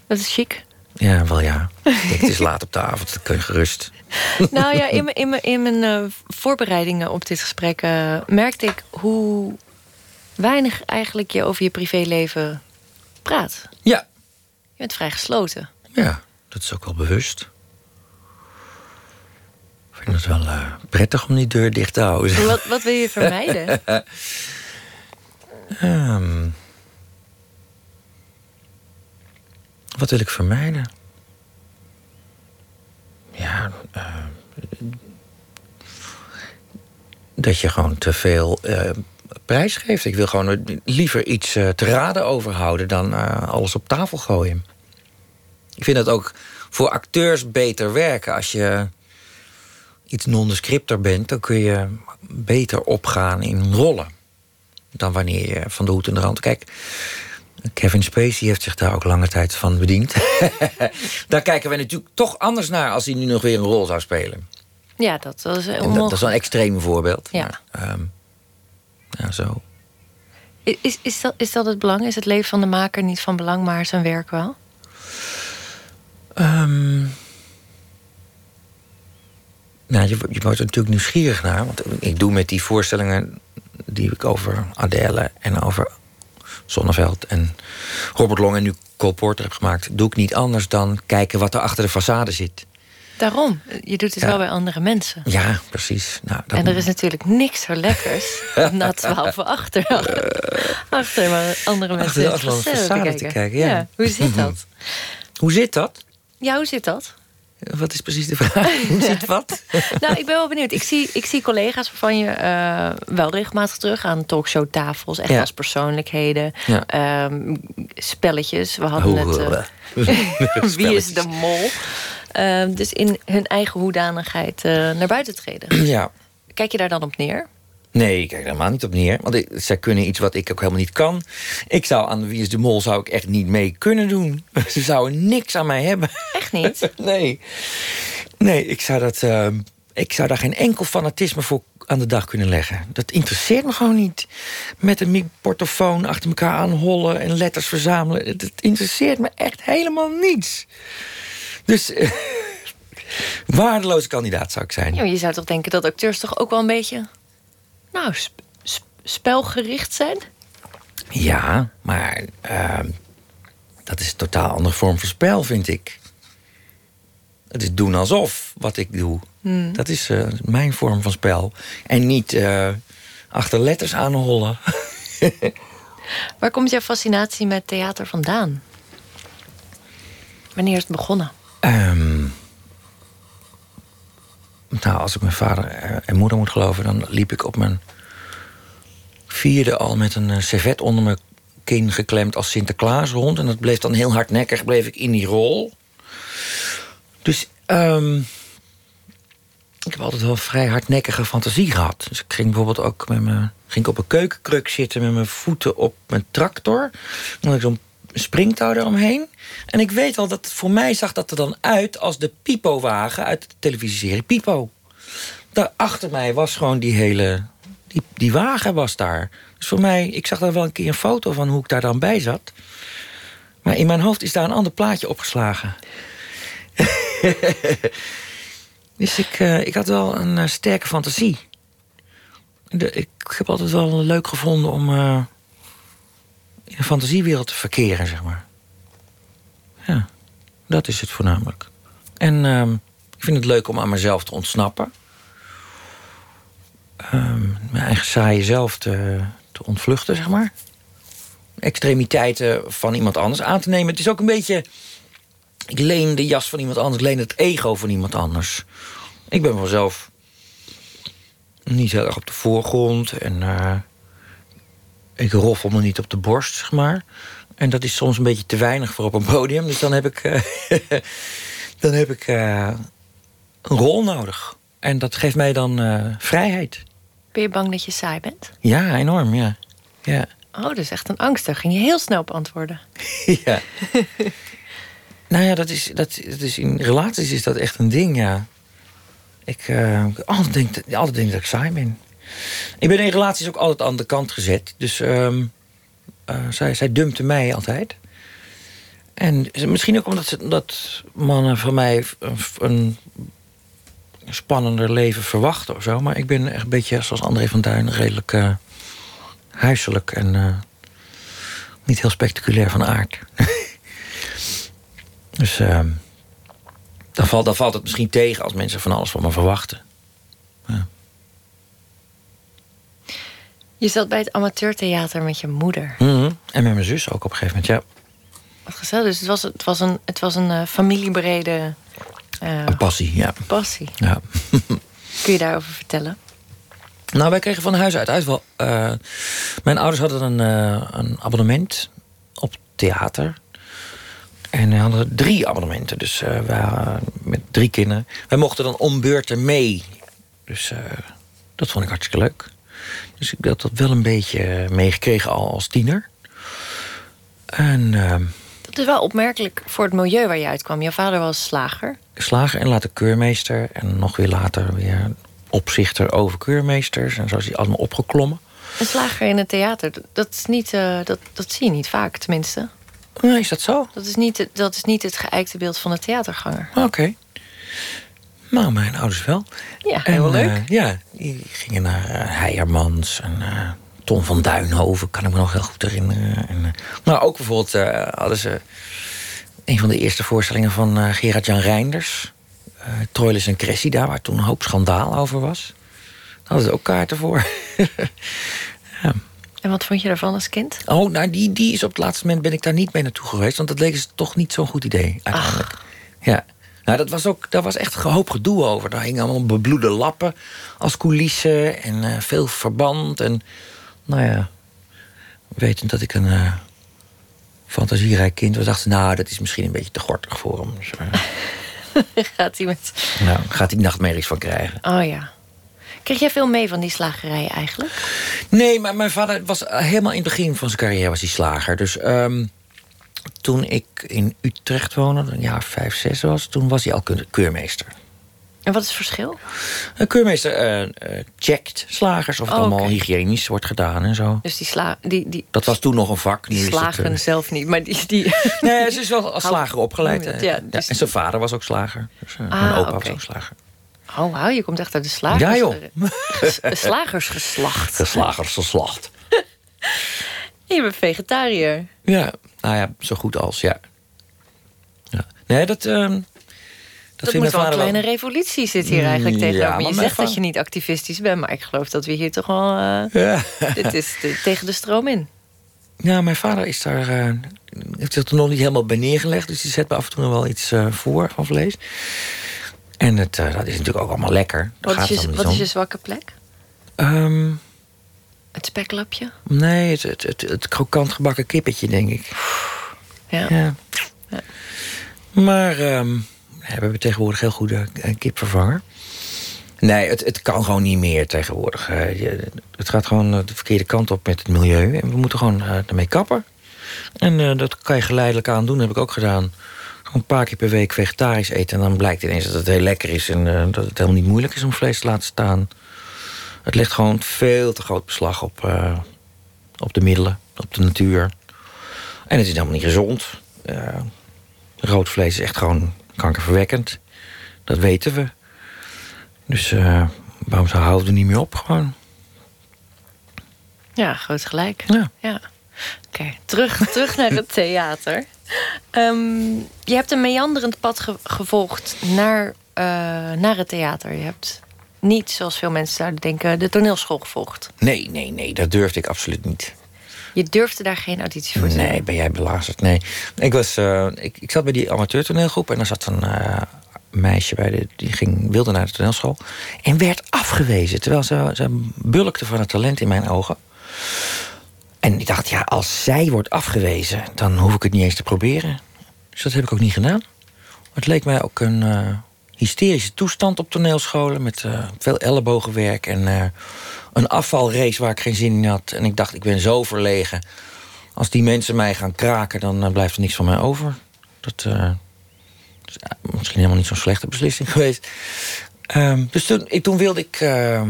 Dat is chic. Ja, wel ja. Denk, het is laat op de avond, dat kun je gerust. Nou ja, in mijn, in mijn, in mijn uh, voorbereidingen op dit gesprek... Uh, merkte ik hoe weinig eigenlijk je over je privéleven praat. Ja. Je bent vrij gesloten. Ja, dat is ook wel bewust. Ik vind het wel uh, prettig om die deur dicht te houden. Wat, wat wil je vermijden? um, wat wil ik vermijden? Ja, uh, dat je gewoon te veel uh, prijs geeft. Ik wil gewoon liever iets uh, te raden overhouden dan alles op tafel gooien. Ik vind dat ook voor acteurs beter werken. Als je iets nondescripter bent, dan kun je beter opgaan in rollen. Dan wanneer je van de hoed en de rand... Kijk, Kevin Spacey heeft zich daar ook lange tijd van bediend. daar kijken wij natuurlijk toch anders naar... als hij nu nog weer een rol zou spelen. Ja, dat, dat is dat, dat, is wel een extreem voorbeeld. Ja. Maar, um, ja, zo. Is, is, dat, is dat het belang? Is het leven van de maker niet van belang, maar zijn werk wel? Um, nou, je, je wordt er natuurlijk nieuwsgierig naar. Want ik doe met die voorstellingen die ik over Adele en over Zonneveld en Robert Long en nu Cole Porter heb gemaakt, doe ik niet anders dan kijken wat er achter de façade zit. Daarom, je doet het Ja. wel bij andere mensen. Ja, precies. Nou, dat En er is natuurlijk niks zo lekkers na twaalf achter, achter maar andere mensen Achter de façade te kijken, ja. Hoe zit dat? Hoe zit dat? Ja, hoe zit dat? Wat is precies de vraag? Hoe zit wat? nou, ik ben wel benieuwd. Ik zie, ik zie collega's waarvan je uh, wel regelmatig terug aan talkshowtafels, echt Ja. als persoonlijkheden, Ja. Ehm, spelletjes. We hadden Hoe, eh, wie is de mol? Ehm, dus in hun eigen hoedanigheid eh, naar buiten treden. Ja. Kijk je daar dan op neer? Nee, ik kijk er helemaal niet op neer. Want ik, zij kunnen iets wat ik ook helemaal niet kan. Ik zou aan Wie is de Mol zou ik echt niet mee kunnen doen. Ze zouden niks aan mij hebben. Echt niet? Nee. Nee, ik zou, dat, uh, ik zou daar geen enkel fanatisme voor aan de dag kunnen leggen. Dat interesseert me gewoon niet. Met een portofoon achter elkaar aanhollen en letters verzamelen. Het, interesseert me echt helemaal niets. Dus uh, waardeloze kandidaat zou ik zijn. Je zou toch denken dat acteurs toch ook wel een beetje... nou, sp sp spelgericht zijn? Ja, maar uh, dat is een totaal andere vorm van spel, vind ik. Het is doen alsof wat ik doe. Hmm. Dat is uh, mijn vorm van spel. En niet uh, achter letters aanhollen. Waar komt jouw fascinatie met theater vandaan? Wanneer is het begonnen? Um, nou, als ik mijn vader en moeder moet geloven... dan liep ik op mijn vierde al met een servet onder mijn kin geklemd als Sinterklaas rond. En dat bleef dan heel hardnekkig, bleef ik in die rol. Dus um, ik heb altijd wel vrij hardnekkige fantasie gehad. Dus ik ging bijvoorbeeld ook met mijn, ging op een keukenkruk zitten met mijn voeten op mijn tractor. Had ik zo'n springtouw eromheen. En ik weet al dat voor mij zag dat er dan uit als de Pipo-wagen uit de televisieserie Pipo. Daar achter mij was gewoon die hele. Die, die wagen was daar. Dus voor mij, ik zag daar wel een keer een foto van hoe ik daar dan bij zat. Maar in mijn hoofd is daar een ander plaatje opgeslagen. dus ik, uh, ik had wel een uh, sterke fantasie. Ik heb altijd wel leuk gevonden om uh, in een fantasiewereld te verkeren, zeg maar. Ja, dat is het voornamelijk. En ehm, ik vind het leuk om aan mezelf te ontsnappen. Um, mijn eigen saaie zelf te, te ontvluchten, zeg maar. Extremiteiten van iemand anders aan te nemen. Het is ook een beetje ik leen de jas van iemand anders, ik leen het ego van iemand anders. Ik ben vanzelf niet heel erg op de voorgrond en uh, ik roffel me niet op de borst, zeg maar. En dat is soms een beetje te weinig voor op een podium. Dus dan heb ik, uh, dan heb ik uh, een rol nodig. En dat geeft mij dan vrijheid. Ben je bang dat je saai bent? Ja, enorm, ja. ja. Oh, dat is echt een angst. Daar ging je heel snel op antwoorden. ja. Nou ja, dat is, dat, dat is in relaties is dat echt een ding, ja. Ik altijd, denk, altijd denk dat ik saai ben. Ik ben in relaties ook altijd aan de kant gezet. Dus um, uh, zij, zij dumpte mij altijd. En misschien ook omdat ze, mannen van mij een, een spannender leven verwachten of zo. Maar ik ben echt een beetje, zoals André van Duin, redelijk uh, huiselijk en niet heel spectaculair van aard. Dus uh, dan, valt, dan valt het misschien tegen als mensen van alles van me verwachten. Je zat bij het amateurtheater met je moeder. Mm -hmm. En met mijn zus ook op een gegeven moment, ja. Wat gezellig. Dus het was, het was een, het was een uh, familiebrede... Uh, een passie, ja. Passie. Ja. Kun je daarover vertellen? Nou, wij kregen van huis uit uit wel... Uh, mijn ouders hadden een, een abonnement op theater. En we hadden drie abonnementen. Dus uh, we waren met drie kinderen. Wij mochten dan om beurten mee. Dus uh, dat vond ik hartstikke leuk. Dus ik had dat wel een beetje meegekregen al als tiener. En, uh, dat is wel opmerkelijk voor het milieu waar je uitkwam. Je vader was slager. Slager en later keurmeester. En nog weer later weer opzichter over keurmeesters. En zo is hij allemaal opgeklommen. Een slager in het theater, dat, is niet, dat, dat zie je niet vaak tenminste. Nee, is dat zo? Dat is niet, dat is niet het geëikte beeld van de theaterganger. Oké. Okay. Nou, mijn ouders wel. Ja, heel leuk. Uh, ja, die gingen naar uh, Heijermans en uh, Ton van Duinhoven, kan ik me nog heel goed herinneren. En, nou, ook bijvoorbeeld hadden ze een van de eerste voorstellingen van Gerard-Jan Reinders. Troilus en Cressida, waar toen een hoop schandaal over was. Daar hadden ze ook kaarten voor. ja. En wat vond je daarvan als kind? Oh, nou, die, die is op het laatste moment ben ik daar niet mee naartoe geweest. Want dat leek ze toch niet zo'n goed idee, uiteindelijk. Ach. Ja. Nou, dat was ook, daar was echt een hoop gedoe over. Daar hingen allemaal bebloede lappen als coulissen en uh, veel verband. En nou ja, wetend dat ik een uh, fantasierijk kind was, dacht nou, dat is misschien een beetje te gortig voor hem. Dus, uh, gaat hij met. Nou, gaat hij nachtmerries van krijgen. Oh ja. Kreeg jij veel mee van die slagerij eigenlijk? Nee, maar mijn vader was helemaal in het begin van zijn carrière was hij slager. Dus um, toen ik in Utrecht woonde, een jaar vijf, zes was... toen was hij al keurmeester. En wat is het verschil? Een keurmeester uh, checkt slagers of het Oh, allemaal hygiënisch wordt gedaan en zo. Dus die, sla die, die Dat was toen nog een vak. Nu is het, slagen eh, zelf niet, maar die... die Nee, ze is wel als slager opgeleid. het? Ja, dus- en zijn vader was ook slager. Dus, eh, Ah, mijn opa was ook slager. Oh, wauw, je komt echt uit de slagers. Ja, joh. ges- slagersgeslacht. De slagersgeslacht. Je bent vegetariër. Ja, nou ja, zo goed als, ja. ja. Nee, dat... ehm dat, moet wel een kleine revolutie zit hier eigenlijk Mm, tegenover. je zegt dat je niet activistisch bent, maar ik geloof dat we hier toch wel... Ja. dit is de- tegen de stroom in. Ja, mijn vader is daar, eh, heeft zich er nog niet helemaal bij neergelegd. Dus die zet me af en toe nog wel iets eh, voor van vlees. En het, dat is natuurlijk ook allemaal lekker. Daar Wat is, je, wat is je zwakke plek? Ehm, Het speklapje? nee, het, het, het, het krokant gebakken kippetje, denk ik. Ja. Ja. Ja. Maar ehm, ja, we hebben tegenwoordig heel goede eh, kipvervanger. Nee, het, het kan gewoon niet meer tegenwoordig. Het gaat gewoon eh, de verkeerde kant op met het milieu. En we moeten gewoon eh, ermee kappen. En dat kan je geleidelijk aan doen, heb ik ook gedaan. Gewoon een paar keer per week vegetarisch eten. En dan blijkt ineens dat het heel lekker is. En dat het helemaal niet moeilijk is om vlees te laten staan. Het legt gewoon veel te groot beslag op, eh, op de middelen, op de natuur. En het is helemaal niet gezond. Eh, rood vlees is echt gewoon kankerverwekkend. Dat weten we. Dus eh, waarom zou houden we er niet meer op? Gewoon. Ja, groot gelijk. Ja. Ja. Oké, terug, terug naar het theater. Ehm, je hebt een meanderend pad ge- gevolgd naar, naar het theater. Je hebt niet, zoals veel mensen zouden denken, de toneelschool gevolgd. Nee, nee, nee, dat durfde ik absoluut niet. Je durfde daar geen auditie voor te Nee, ben jij belazerd? Nee. Ik, was, eh, ik, ik zat bij die amateurtoneelgroep en er zat een eh, meisje bij, de, die ging, wilde naar de toneelschool. En werd afgewezen, terwijl ze, ze bulkte van het talent in mijn ogen. En ik dacht, ja, als zij wordt afgewezen, dan hoef ik het niet eens te proberen. Dus dat heb ik ook niet gedaan. Het leek mij ook een eh, hysterische toestand op toneelscholen... met eh, veel ellebogenwerk en eh, een afvalrace waar ik geen zin in had. En ik dacht, ik ben zo verlegen. Als die mensen mij gaan kraken, dan eh, blijft er niks van mij over. Dat is misschien helemaal niet zo'n slechte beslissing geweest. Ehm, dus toen, ik, toen wilde ik ehm,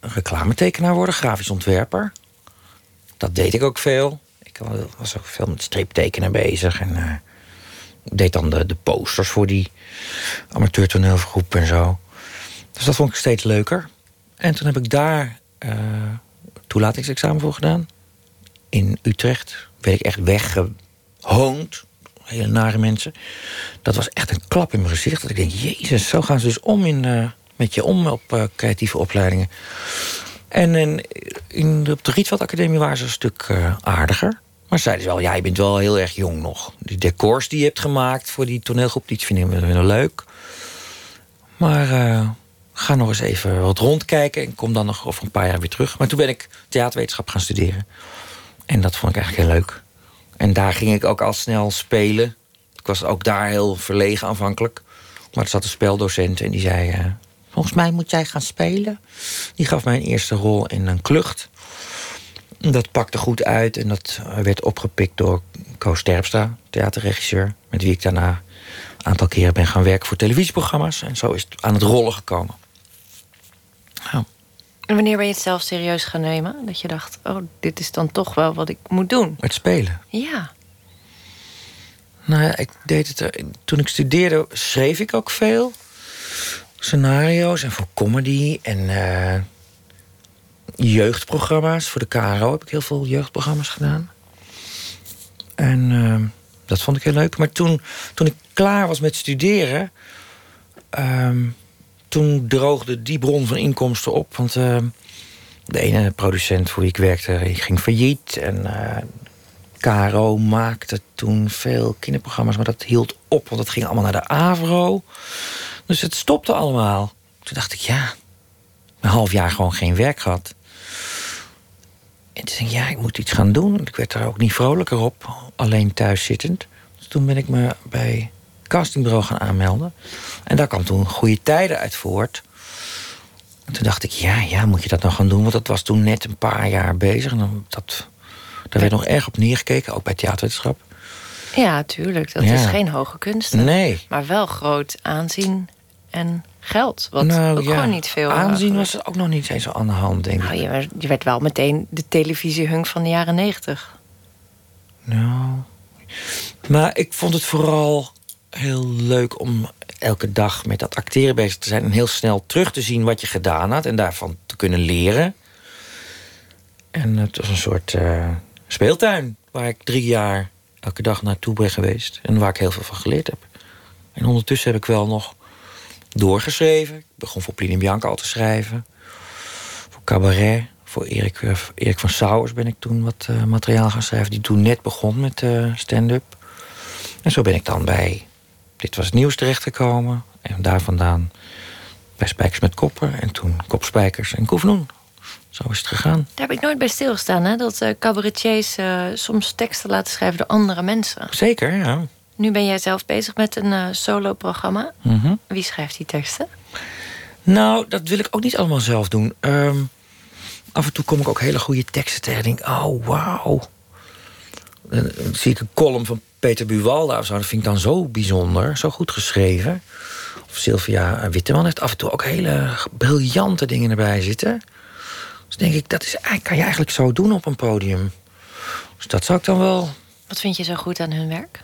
reclametekenaar worden, grafisch ontwerper. Dat deed ik ook veel. Ik was ook veel met streeptekenen bezig. En deed dan de, de posters voor die amateurtoneelgroep en zo. Dus dat vond ik steeds leuker. En toen heb ik daar eh toelatingsexamen voor gedaan. In Utrecht werd ik echt weggehoond. Hele nare mensen. Dat was echt een klap in mijn gezicht. Dat ik denk, jezus, zo gaan ze dus om in, eh, met je om op eh, creatieve opleidingen. En in, de, op de Rietveld Academie waren ze een stuk aardiger. Maar zeiden ze wel, ja, je bent wel heel erg jong nog. Die decors die je hebt gemaakt voor die toneelgroep, die vind ik wel wel leuk. Maar eh, ga nog eens even wat rondkijken en kom dan nog over een paar jaar weer terug. Maar toen ben ik theaterwetenschap gaan studeren. En dat vond ik eigenlijk heel leuk. En daar ging ik ook al snel spelen. Ik was ook daar heel verlegen aanvankelijk. Maar er zat een speldocent en die zei... eh, volgens mij moet jij gaan spelen. Die gaf mij een eerste rol in een klucht. Dat pakte goed uit en dat eh, werd opgepikt door Koos Terpstra, theaterregisseur... met wie ik daarna een aantal keren ben gaan werken voor televisieprogramma's. En zo is het aan het rollen gekomen. Nou, En wanneer ben je het zelf serieus gaan nemen? Dat je dacht, oh, dit is dan toch wel wat ik moet doen. met spelen. Ja. Nou ja, ik deed het. Toen ik studeerde, schreef ik ook veel. Scenario's en voor comedy en eh, jeugdprogramma's. Voor de KRO heb ik heel veel jeugdprogramma's gedaan. En eh, dat vond ik heel leuk. Maar toen, toen ik klaar was met studeren. ehm, toen droogde die bron van inkomsten op. Want eh, de ene producent voor wie ik werkte ging failliet. En eh, KRO maakte toen veel kinderprogramma's, maar dat hield op, want dat ging allemaal naar de AVRO. Dus het stopte allemaal. Toen dacht ik, ja, een half jaar gewoon geen werk gehad. En toen dacht ik, ja, ik moet iets gaan doen. Ik werd er ook niet vrolijker op, alleen thuis zittend. Dus toen ben ik me bij het castingbureau gaan aanmelden. En daar kwam toen goede tijden uit voort. En toen dacht ik, ja, ja, moet je dat nou gaan doen? Want dat was toen net een paar jaar bezig. En dan, dat, daar werd nog erg op neergekeken, ook bij theaterwetenschap. Ja, tuurlijk. Dat Ja. is geen hoge kunst. Nee. Maar wel groot aanzien en geld. Wat Nou, ook ja, gewoon niet veel... eh, Aanzien was er ook nog niet eens zo aan de hand, denk ik. Nou, je, werd, je werd wel meteen de televisiehunk van de jaren negentig. Nou. Maar ik vond het vooral heel leuk om elke dag met dat acteren bezig te zijn. En heel snel terug te zien wat je gedaan had. En daarvan te kunnen leren. En het was een soort eh, speeltuin. Waar ik drie jaar elke dag naartoe ben geweest. En waar ik heel veel van geleerd heb. En ondertussen heb ik wel nog doorgeschreven. Ik begon voor Pliniem Bianca al te schrijven. Voor cabaret. Voor Erik, eh, Erik van Sauers ben ik toen wat eh, materiaal gaan schrijven. Die toen net begon met eh, stand-up. En zo ben ik dan bij Dit Was Het Nieuws terechtgekomen. En daar vandaan bij Spijkers met Koppen. En toen Kopspijkers en Koefnoen. Zo is het gegaan. Daar heb ik nooit bij stilgestaan, hè? Dat eh, cabaretiers soms teksten laten schrijven door andere mensen. Zeker, ja. Nu ben jij zelf bezig met een eh, solo-programma. Mhm. Wie schrijft die teksten? Nou, dat wil ik ook niet allemaal zelf doen. Ehm, af en toe kom ik ook hele goede teksten tegen. En denk, oh, wauw. Dan, dan zie ik een column van Peter Buwalda of zo. Dat vind ik dan zo bijzonder, zo goed geschreven. Of Sylvia Witteman heeft af en toe ook hele briljante dingen erbij zitten. Dus denk ik, dat is, kan je eigenlijk zo doen op een podium. Dus dat zou ik dan wel... Wat vind je zo goed aan hun werk?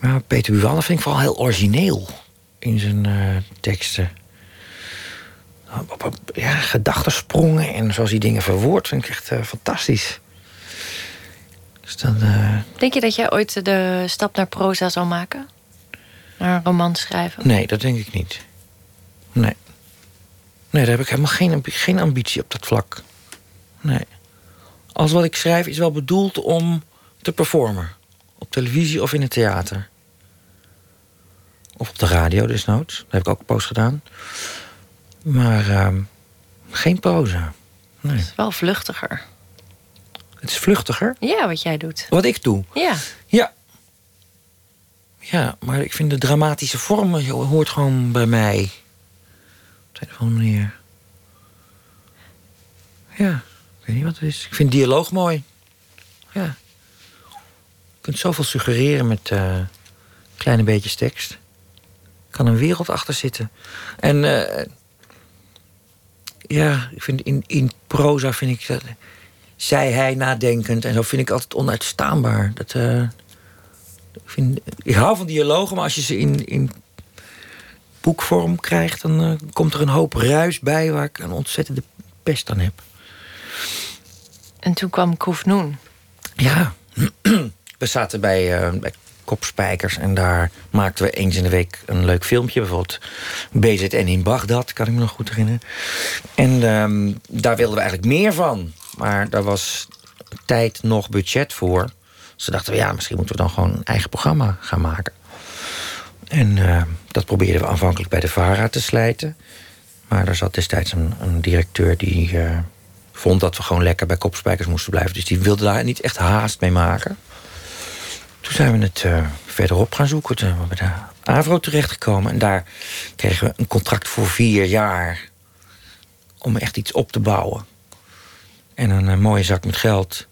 Nou, Peter Buwalda vind ik vooral heel origineel in zijn eh, teksten. Ja, gedachtensprongen en zoals hij dingen verwoordt, vind ik echt eh, fantastisch. Dus dan, eh, Denk je dat jij ooit de stap naar proza zal maken? Naar een roman schrijven? nee, dat denk ik niet. Nee. Nee, daar heb ik helemaal geen ambitie op dat vlak. Nee. Alles wat ik schrijf is wel bedoeld om te performen. Op televisie of in het theater. Of op de radio desnoods. Daar heb ik ook een post gedaan. Maar ehm, geen proza. Nee. Het is wel vluchtiger. Het is vluchtiger. Ja, wat jij doet. Wat ik doe. Ja. Ja. Ja, maar ik vind de dramatische vorm eh, hoort gewoon bij mij. Op de een of andere manier. Ja, wat. Ik vind dialoog mooi. Ja. Je kunt zoveel suggereren met eh, kleine beetjes tekst. Er kan een wereld achter zitten. En eh, ja, ik vind in, in proza vind ik dat zei hij nadenkend en zo vind ik altijd onuitstaanbaar. Dat, eh, ik, vind, ik hou van dialogen, maar als je ze in, in boekvorm krijgt, dan komt er een hoop ruis bij waar ik een ontzettende pest aan heb. En toen kwam Koefnoen. Ja, we zaten bij, eh, bij Kopspijkers en daar maakten we eens in de week een leuk filmpje. Bijvoorbeeld BZN in Bagdad, kan ik me nog goed herinneren. En ehm, daar wilden we eigenlijk meer van. Maar daar was tijd nog budget voor. Dus toen dachten we, ja, misschien moeten we dan gewoon een eigen programma gaan maken. En eh, dat probeerden we aanvankelijk bij de VARA te slijten. Maar er zat destijds een, een directeur die eh, vond dat we gewoon lekker bij kopspijkers moesten blijven. Dus die wilde daar niet echt haast mee maken. Toen zijn we het eh, verderop gaan zoeken. Toen zijn we bij de AVRO terechtgekomen. En daar kregen we een contract voor vier jaar. Om echt iets op te bouwen. En een eh, mooie zak met geld.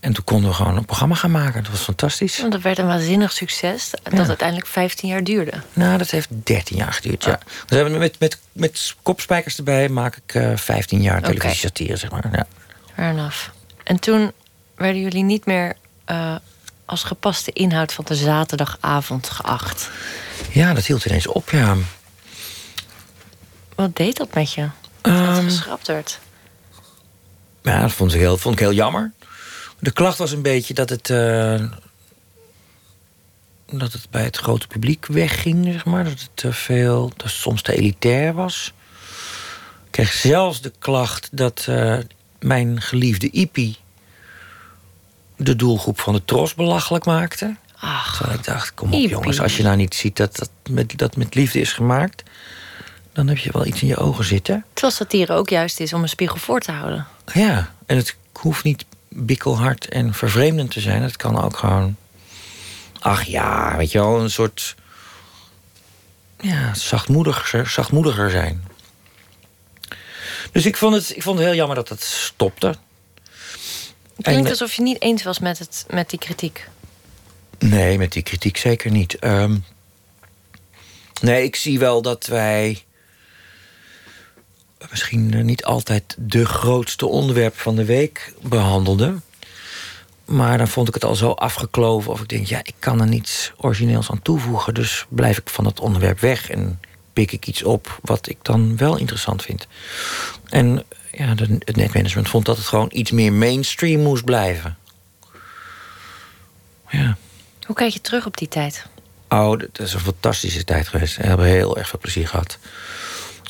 En toen konden we gewoon een programma gaan maken. Dat was fantastisch. Want dat werd een waanzinnig succes. Dat Ja. uiteindelijk 15 jaar duurde. Nou, dat heeft 13 jaar geduurd, ja. Dus hebben met, met, met kopspijkers erbij maak ik eh 15 jaar televisiesatire, zeg maar. Ja. Fair enough. En toen werden jullie niet meer eh, als gepaste inhoud van de zaterdagavond geacht. ja, dat hield ineens op, ja. Wat deed dat met je? Dat het Ehm, geschrapt werd. Ja, dat vond ik, heel, vond ik heel jammer. De klacht was een beetje dat het, eh, dat het bij het grote publiek wegging, zeg maar. Dat het te veel, dat het soms te elitair was. Ik kreeg zelfs de klacht dat eh, mijn geliefde Ipi... de doelgroep van de Tros belachelijk maakte. Ach, Terwijl ik dacht, kom op jongens, als je nou niet ziet dat dat met, dat met liefde is gemaakt... dan heb je wel iets in je ogen zitten. terwijl satire ook juist is om een spiegel voor te houden. Ja, en het hoeft niet bikkelhard en vervreemdend te zijn. Het kan ook gewoon... Ach ja, weet je wel, een soort... Ja, zachtmoediger, zachtmoediger zijn. Dus ik vond, het, ik vond het heel jammer dat het stopte. Het klinkt En- alsof je niet eens was met, het, met die kritiek. Nee, met die kritiek zeker niet. Ehm, nee, ik zie wel dat wij misschien niet altijd de grootste onderwerp van de week behandelden. Maar dan vond ik het al zo afgekloven of ik denk, ja, ik kan er niets origineels aan toevoegen. Dus blijf ik van dat onderwerp weg en pik ik iets op wat ik dan wel interessant vind. En ja, de, het netmanagement vond dat het gewoon iets meer mainstream moest blijven. Ja. Hoe kijk je terug op die tijd? Oh, dat is een fantastische tijd geweest. We hebben heel erg veel plezier gehad.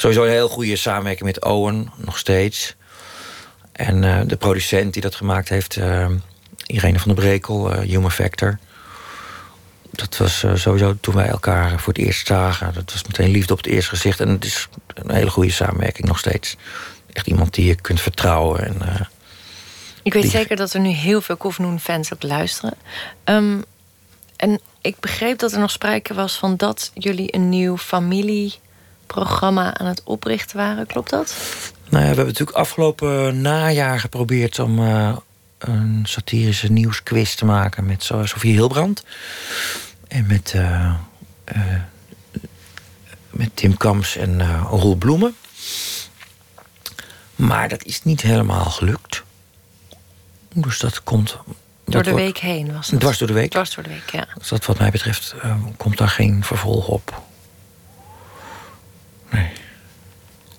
Sowieso een heel goede samenwerking met Owen, nog steeds. En uh, de producent die dat gemaakt heeft, uh, Irene van der Brekel, uh, Human Factor. Dat was sowieso toen wij elkaar voor het eerst zagen. Dat was meteen liefde op het eerste gezicht. En het is een hele goede samenwerking nog steeds. Echt iemand die je kunt vertrouwen. En, ik weet zeker dat er nu heel veel Kofnoen-fans ook luisteren. Um, en ik begreep dat er nog sprake was van dat jullie een nieuw familieprogramma aan het oprichten waren. Klopt dat? Nou ja, we hebben natuurlijk afgelopen najaar geprobeerd om uh, een satirische nieuwsquiz te maken met Sofie Hilbrand. En met, uh, uh, met Tim Kams en Roel Bloemen. Maar dat is niet helemaal gelukt. Dus dat komt door de week heen was het? Dwars door de week? Dwars door de week, ja. Dus dat wat mij betreft komt daar geen vervolg op. Nee.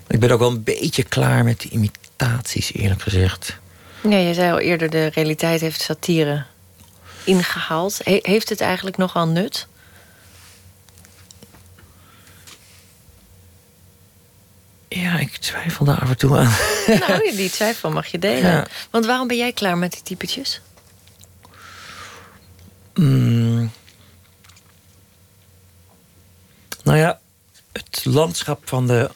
Ik ben ook wel een beetje klaar met de imitaties, eerlijk gezegd. Ja, je zei al eerder, de realiteit heeft satire ingehaald. He heeft het eigenlijk nog wel nut? Ja, ik twijfel daar af en toe aan. Nou, die twijfel mag je delen. Ja. Want waarom ben jij klaar met die typetjes? Mm. Nou ja, het landschap van de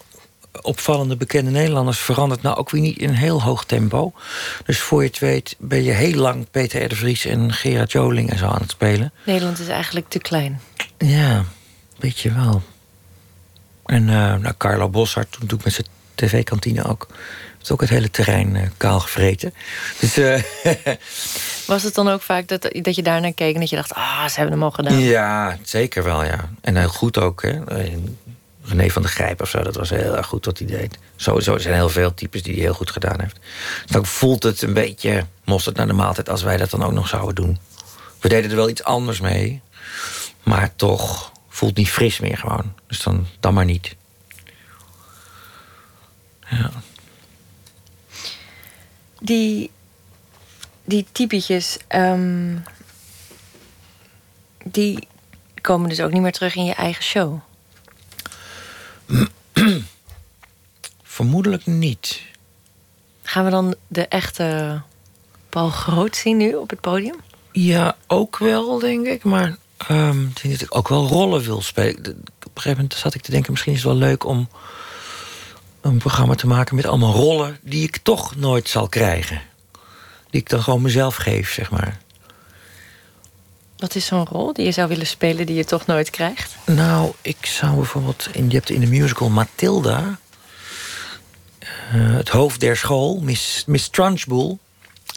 opvallende bekende Nederlanders verandert nou ook weer niet in heel hoog tempo. Dus voor je het weet ben je heel lang Peter R. de Vries en Gerard Joling en zo aan het spelen. Nederland is eigenlijk te klein. Ja, weet je wel. En uh, nou, Carlo Boshart, toen doe ik met zijn tv-kantine ook is ook het hele terrein uh, kaal gevreten. Dus, uh, Was het dan ook vaak dat, dat je daar naar keek en dat je dacht... ah, ze hebben hem al gedaan? Ja, zeker wel, ja. En heel goed ook, hè. René van der Grijp of zo, dat was heel erg goed wat hij deed. Sowieso zijn heel veel types die hij heel goed gedaan heeft. Dan voelt het een beetje mosterd naar de maaltijd... als wij dat dan ook nog zouden doen. We deden er wel iets anders mee. Maar toch voelt niet fris meer gewoon. Dus dan, dan maar niet. Ja die, die typetjes, um, die komen dus ook niet meer terug in je eigen show. Vermoedelijk niet. Gaan we dan de echte Paul Groot zien nu op het podium? Ja, ook wel, denk ik. Maar um, ik denk dat ik ook wel rollen wil spelen. Op een gegeven moment zat ik te denken... misschien is het wel leuk om een programma te maken met allemaal rollen die ik toch nooit zal krijgen. Die ik dan gewoon mezelf geef, zeg maar. Wat is zo'n rol die je zou willen spelen die je toch nooit krijgt? Nou, ik zou bijvoorbeeld. In, je hebt in de musical Matilda. Uh, het hoofd der school, Miss, Miss Trunchbull.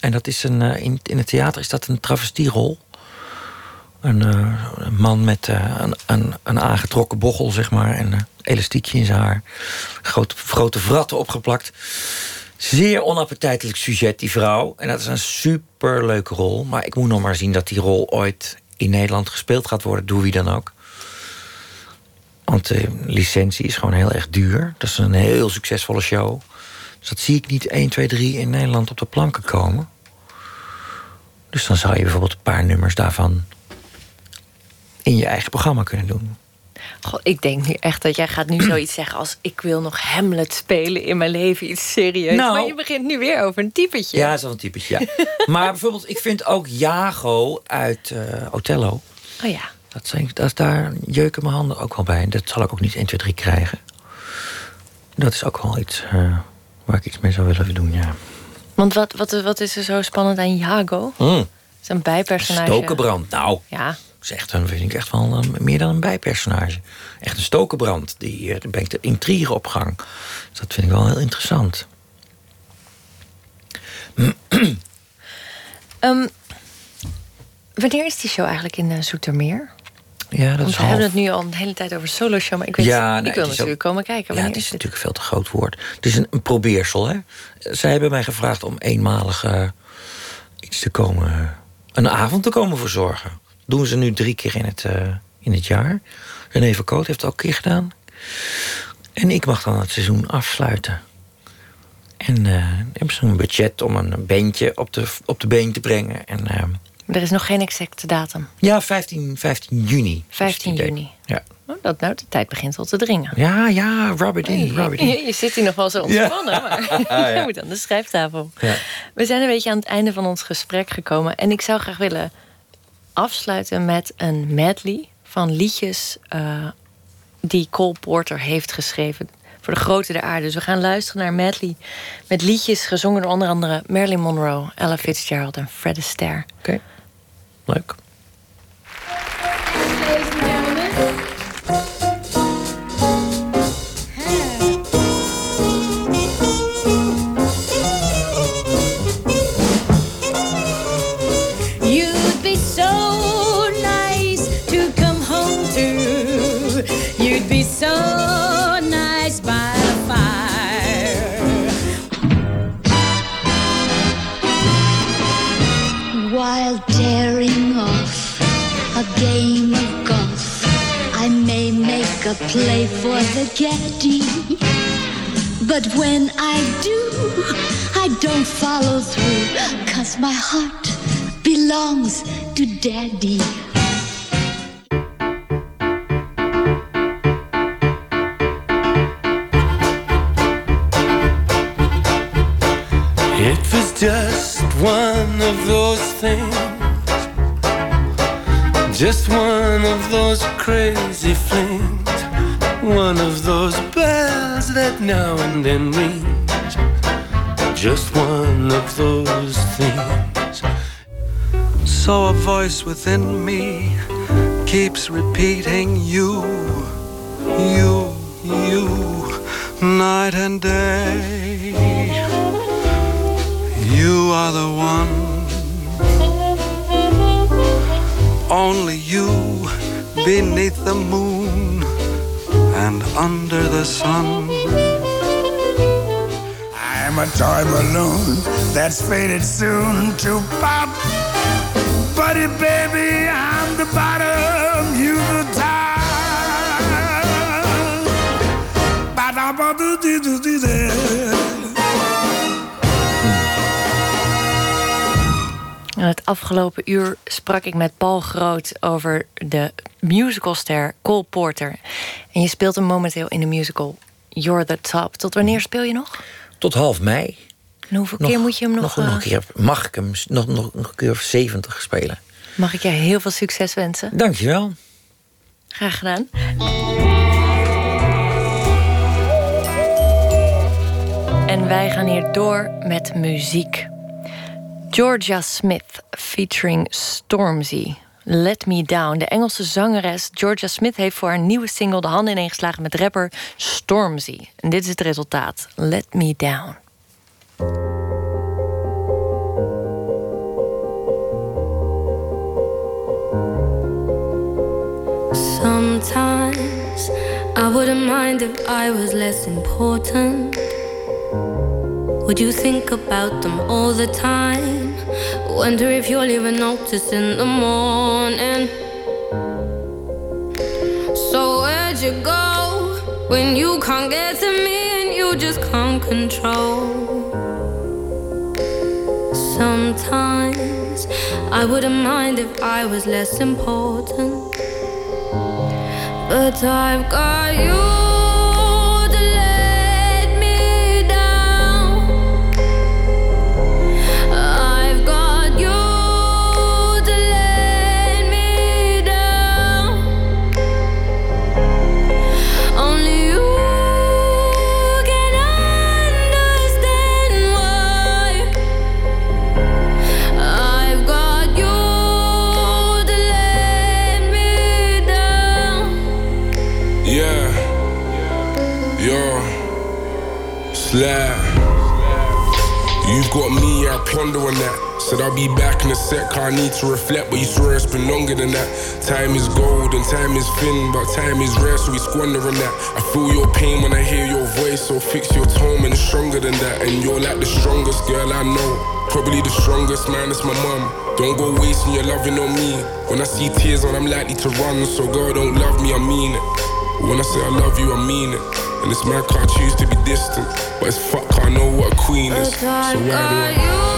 En dat is een, uh, in, in het theater is dat een travestierol. Een, uh, een man met een, een, een, aangetrokken bochel, zeg maar. En elastiekje in zijn haar. Grote, grote vratten opgeplakt. Zeer onappetijtelijk sujet, die vrouw. En dat is een superleuke rol. Maar ik moet nog maar zien dat die rol ooit in Nederland gespeeld gaat worden. Door wie dan ook. Want de licentie is gewoon heel erg duur. Dat is een heel succesvolle show. Dus dat zie ik niet 1, 2, 3 in Nederland op de planken komen. Dus dan zou je bijvoorbeeld een paar nummers daarvan... in je eigen programma kunnen doen. Goh, ik denk nu echt dat jij gaat nu zoiets zeggen als... ik wil nog Hamlet spelen in mijn leven, iets serieus. Nou, maar je begint nu weer over een typetje. Ja, zo'n typetje, ja. maar bijvoorbeeld, ik vind ook Jago uit uh, Othello... Oh ja. Dat, zijn, dat is daar jeuken mijn handen ook wel bij. En dat zal ik ook niet 1, 2, 3 krijgen. Dat is ook wel iets uh, waar ik iets mee zou willen doen, ja. Want wat, wat, wat is er zo spannend aan Jago? Mm. Dat is een bijpersonage. Stokenbrand, nou. Ja is echt een, vind ik echt wel een, meer dan een bijpersonage. Echt een stokenbrand. Die, uh, brengt de intrigue op gang. Dus dat vind ik wel heel interessant. um, Wanneer is die show eigenlijk in uh, Zoetermeer? Ja, dat is we half... hebben het nu al een hele tijd over solo show, maar ik weet Ja, ik nee, wil natuurlijk komen kijken. Ja, het is is dit? natuurlijk veel te groot woord. Het is een, een probeersel, hè. Zij hebben mij gevraagd om eenmalig eh, iets te komen... een avond te komen verzorgen. Doen ze nu drie keer in het, eh, in het jaar. René Verkoot heeft het ook een keer gedaan. En ik mag dan het seizoen afsluiten. En eh hebben ze een budget om een bandje op de, op de been te brengen. En, eh, Er is nog geen exacte datum. ja, 15, 15 juni. is het 15 idee. juni. Ja, Oh, dat nou, de tijd begint al te dringen. ja, ja Robert. Je, je zit hier nog wel zo ontspannen, maar Ah, ja. je moet aan de schrijftafel. Ja. We zijn een beetje aan het einde van ons gesprek gekomen. En ik zou graag willen afsluiten met een medley van liedjes eh, die Cole Porter heeft geschreven voor de grote der aarde. Dus we gaan luisteren naar medley met liedjes gezongen door onder andere Marilyn Monroe, Ella Fitzgerald en Fred Astaire. Oké, leuk. Play for the caddy. But when I do, I don't follow through, cause my heart belongs to daddy. It was just one of those things. Just one of those crazy flings. One of those bells that now and then ring. Just one of those things. So a voice within me keeps repeating you, you, you, night and day. You are the one, only you beneath the moon and under the sun. I'm a toy balloon that's faded soon to pop. Buddy, baby, I'm the bottom, you the top. Ba-da-ba-doo-doo-doo-doo. Het afgelopen uur sprak ik met Paul Groot over de musicalster Cole Porter. En je speelt hem momenteel in de musical You're the Top. Tot wanneer speel je nog? Tot half mei. En hoeveel keer moet je hem nog... Nog, nog eh, een keer, mag ik hem nog, nog, nog een keer of 70 spelen? Mag ik je heel veel succes wensen? Dankjewel. Graag gedaan. En wij gaan hier door met muziek. Georgia Smith featuring Stormzy. Let Me Down. De Engelse zangeres Georgia Smith heeft voor haar nieuwe single de handen ineengeslagen met rapper Stormzy. En dit is het resultaat. Let Me Down. Sometimes I wouldn't mind if I was less important. Would you think about them all the time? Wonder if you'll even notice in the morning. So where'd you go when you can't get to me and you just can't control? Sometimes I wouldn't mind if I was less important. But I've got you slap. You've got me, I ponder on that. Said I'll be back in a sec, I need to reflect, but you swear it's been longer than that. Time is gold and time is thin, but time is rare, so we squander on that. I feel your pain when I hear your voice, so fix your tone and it's stronger than that. And you're like the strongest girl I know. Probably the strongest man, it's my mum. Don't go wasting your loving on me. When I see tears on, I'm likely to run. So girl, don't love me, I mean it. When I say I love you, I mean it. And it's my car, choose to be distant. But it's fuck, I know what a queen is. So why do I?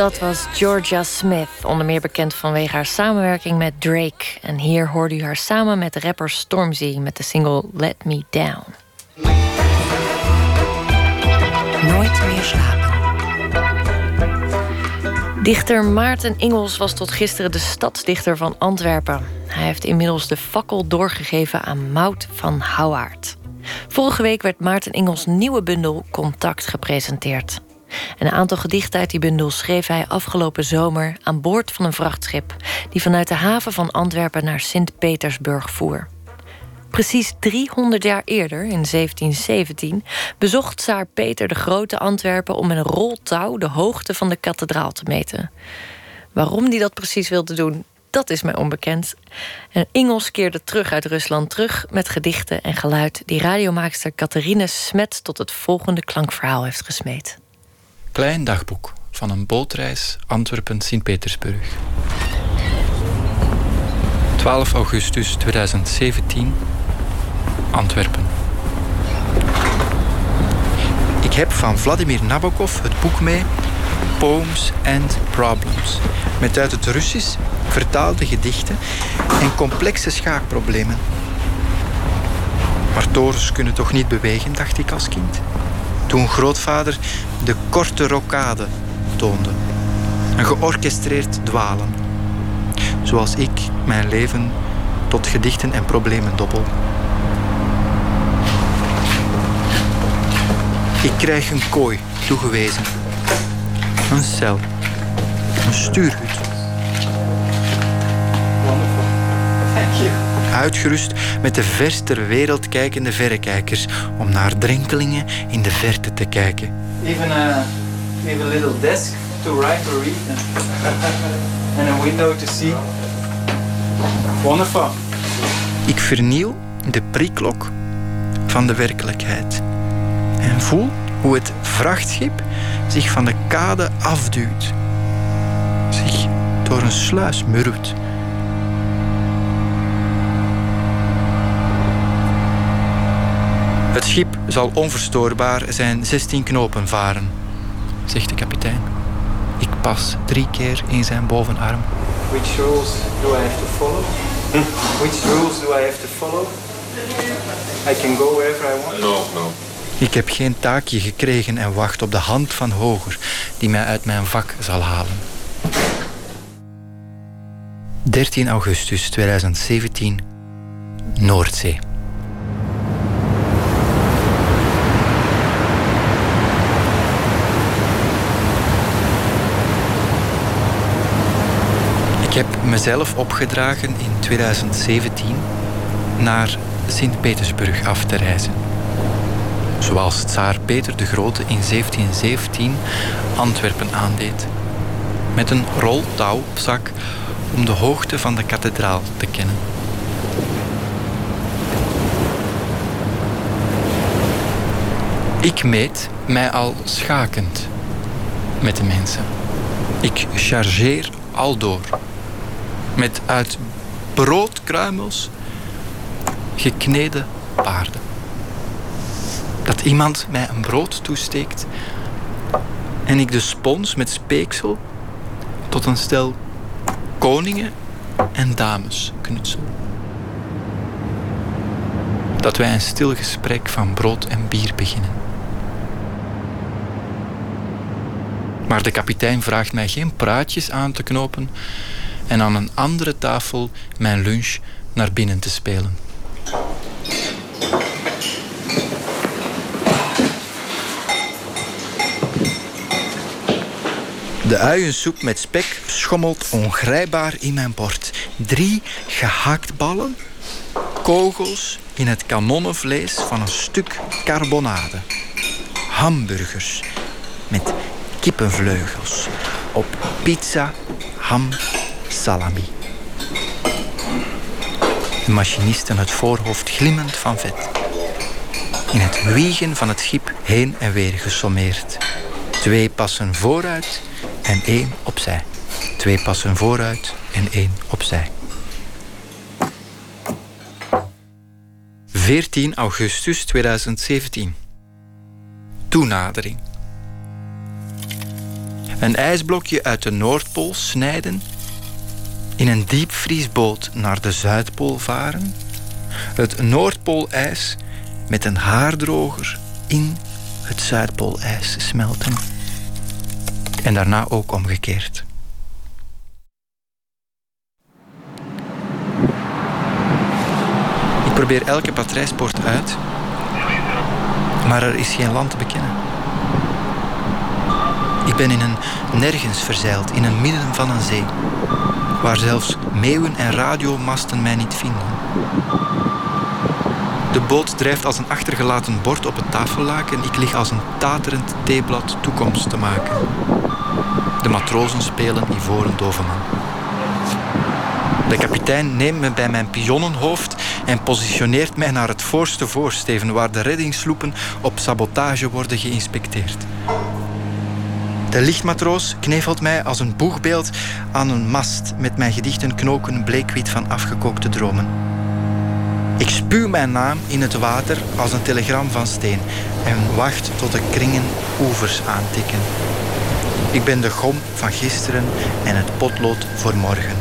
Dat was Georgia Smith, onder meer bekend vanwege haar samenwerking met Drake. En hier hoorde u haar samen met rapper Stormzy met de single Let Me Down. Nooit meer slapen. Dichter Maarten Ingels was tot gisteren de stadsdichter van Antwerpen. Hij heeft inmiddels de fakkel doorgegeven aan Mout van Houwaard. Vorige week werd Maarten Ingels nieuwe bundel Contact gepresenteerd. Een aantal gedichten uit die bundel schreef hij afgelopen zomer aan boord van een vrachtschip die vanuit de haven van Antwerpen naar Sint-Petersburg voer. Precies 300 jaar eerder, in 1717, bezocht Tsaar Peter de Grote Antwerpen om met een rol touw de hoogte van de kathedraal te meten. Waarom hij dat precies wilde doen, dat is mij onbekend. En Ingels keerde terug uit Rusland terug met gedichten en geluid die radiomaakster Catharine Smet tot het volgende klankverhaal heeft gesmeed. Klein dagboek van een bootreis Antwerpen-Sint-Petersburg. 12 augustus 2017, Antwerpen. Ik heb van Vladimir Nabokov het boek mee Poems and Problems. Met uit het Russisch vertaalde gedichten en complexe schaakproblemen. Maar torens kunnen toch niet bewegen, dacht ik als kind. Toen grootvader de korte rokade toonde. Een georchestreerd dwalen. Zoals ik mijn leven tot gedichten en problemen dobbel. Ik krijg een kooi toegewezen. Een cel. Een stuurhut. Uitgerust met de vers ter wereld kijkende verrekijkers om naar drenkelingen in de verte te kijken. Even a, even a little desk to write or read and a window to see. Wonderful. Ik vernieuw de prikklok van de werkelijkheid en voel hoe het vrachtschip zich van de kade afduwt, zich door een sluis murwt. Het schip zal onverstoorbaar zijn 16 knopen varen, zegt de kapitein. Ik pas drie keer in zijn bovenarm. Which rules do I have to follow? Which rules do I have to follow? I can go wherever I want. No, no. Ik heb geen taakje gekregen en wacht op de hand van Hoger die mij uit mijn vak zal halen. 13 augustus 2017, Noordzee. Ik heb mezelf opgedragen in 2017 naar Sint-Petersburg af te reizen. Zoals tsaar Peter de Grote in 1717 Antwerpen aandeed. Met een rol touw op zak om de hoogte van de kathedraal te kennen. Ik meet mij al schakend met de mensen. Ik chargeer al door. Met uit broodkruimels gekneden paarden. Dat iemand mij een brood toesteekt en ik de spons met speeksel tot een stel koningen en dames knutsel. Dat wij een stil gesprek van brood en bier beginnen. Maar de kapitein vraagt mij geen praatjes aan te knopen en aan een andere tafel mijn lunch naar binnen te spelen. De uiensoep met spek schommelt ongrijpbaar in mijn bord. Drie gehaktballen, kogels in het kanonnenvlees van een stuk carbonade. Hamburgers met kippenvleugels op pizza, ham, salami. De machinist aan het voorhoofd glimmend van vet. In het wiegen van het schip heen en weer gesommeerd. Twee passen vooruit en één opzij. Twee passen vooruit en één opzij. 14 augustus 2017. Toenadering. Een ijsblokje uit de Noordpool snijden. In een diepvriesboot naar de Zuidpool varen. Het Noordpoolijs met een haardroger in het Zuidpoolijs smelten. En daarna ook omgekeerd. Ik probeer elke patrijspoort uit, maar er is geen land te bekennen. Ik ben in een nergens verzeild, in het midden van een zee, waar zelfs meeuwen en radiomasten mij niet vinden. De boot drijft als een achtergelaten bord op het tafellaken en ik lig als een taterend theeblad toekomst te maken. De matrozen spelen Ivoren Doveman. De kapitein neemt me bij mijn pionnenhoofd en positioneert mij naar het voorste voorsteven waar de reddingssloepen op sabotage worden geïnspecteerd. De lichtmatroos knevelt mij als een boegbeeld aan een mast met mijn gedichten knoken bleekwit van afgekookte dromen. Ik spuw mijn naam in het water als een telegram van steen en wacht tot de kringen oevers aantikken. Ik ben de gom van gisteren en het potlood voor morgen.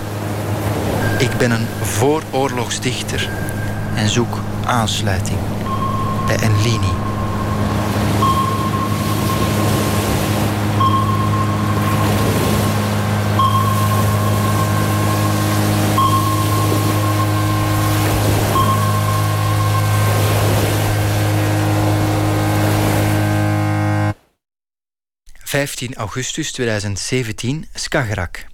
Ik ben een vooroorlogsdichter en zoek aansluiting bij een linie. ...15 augustus 2017, Skagerrak.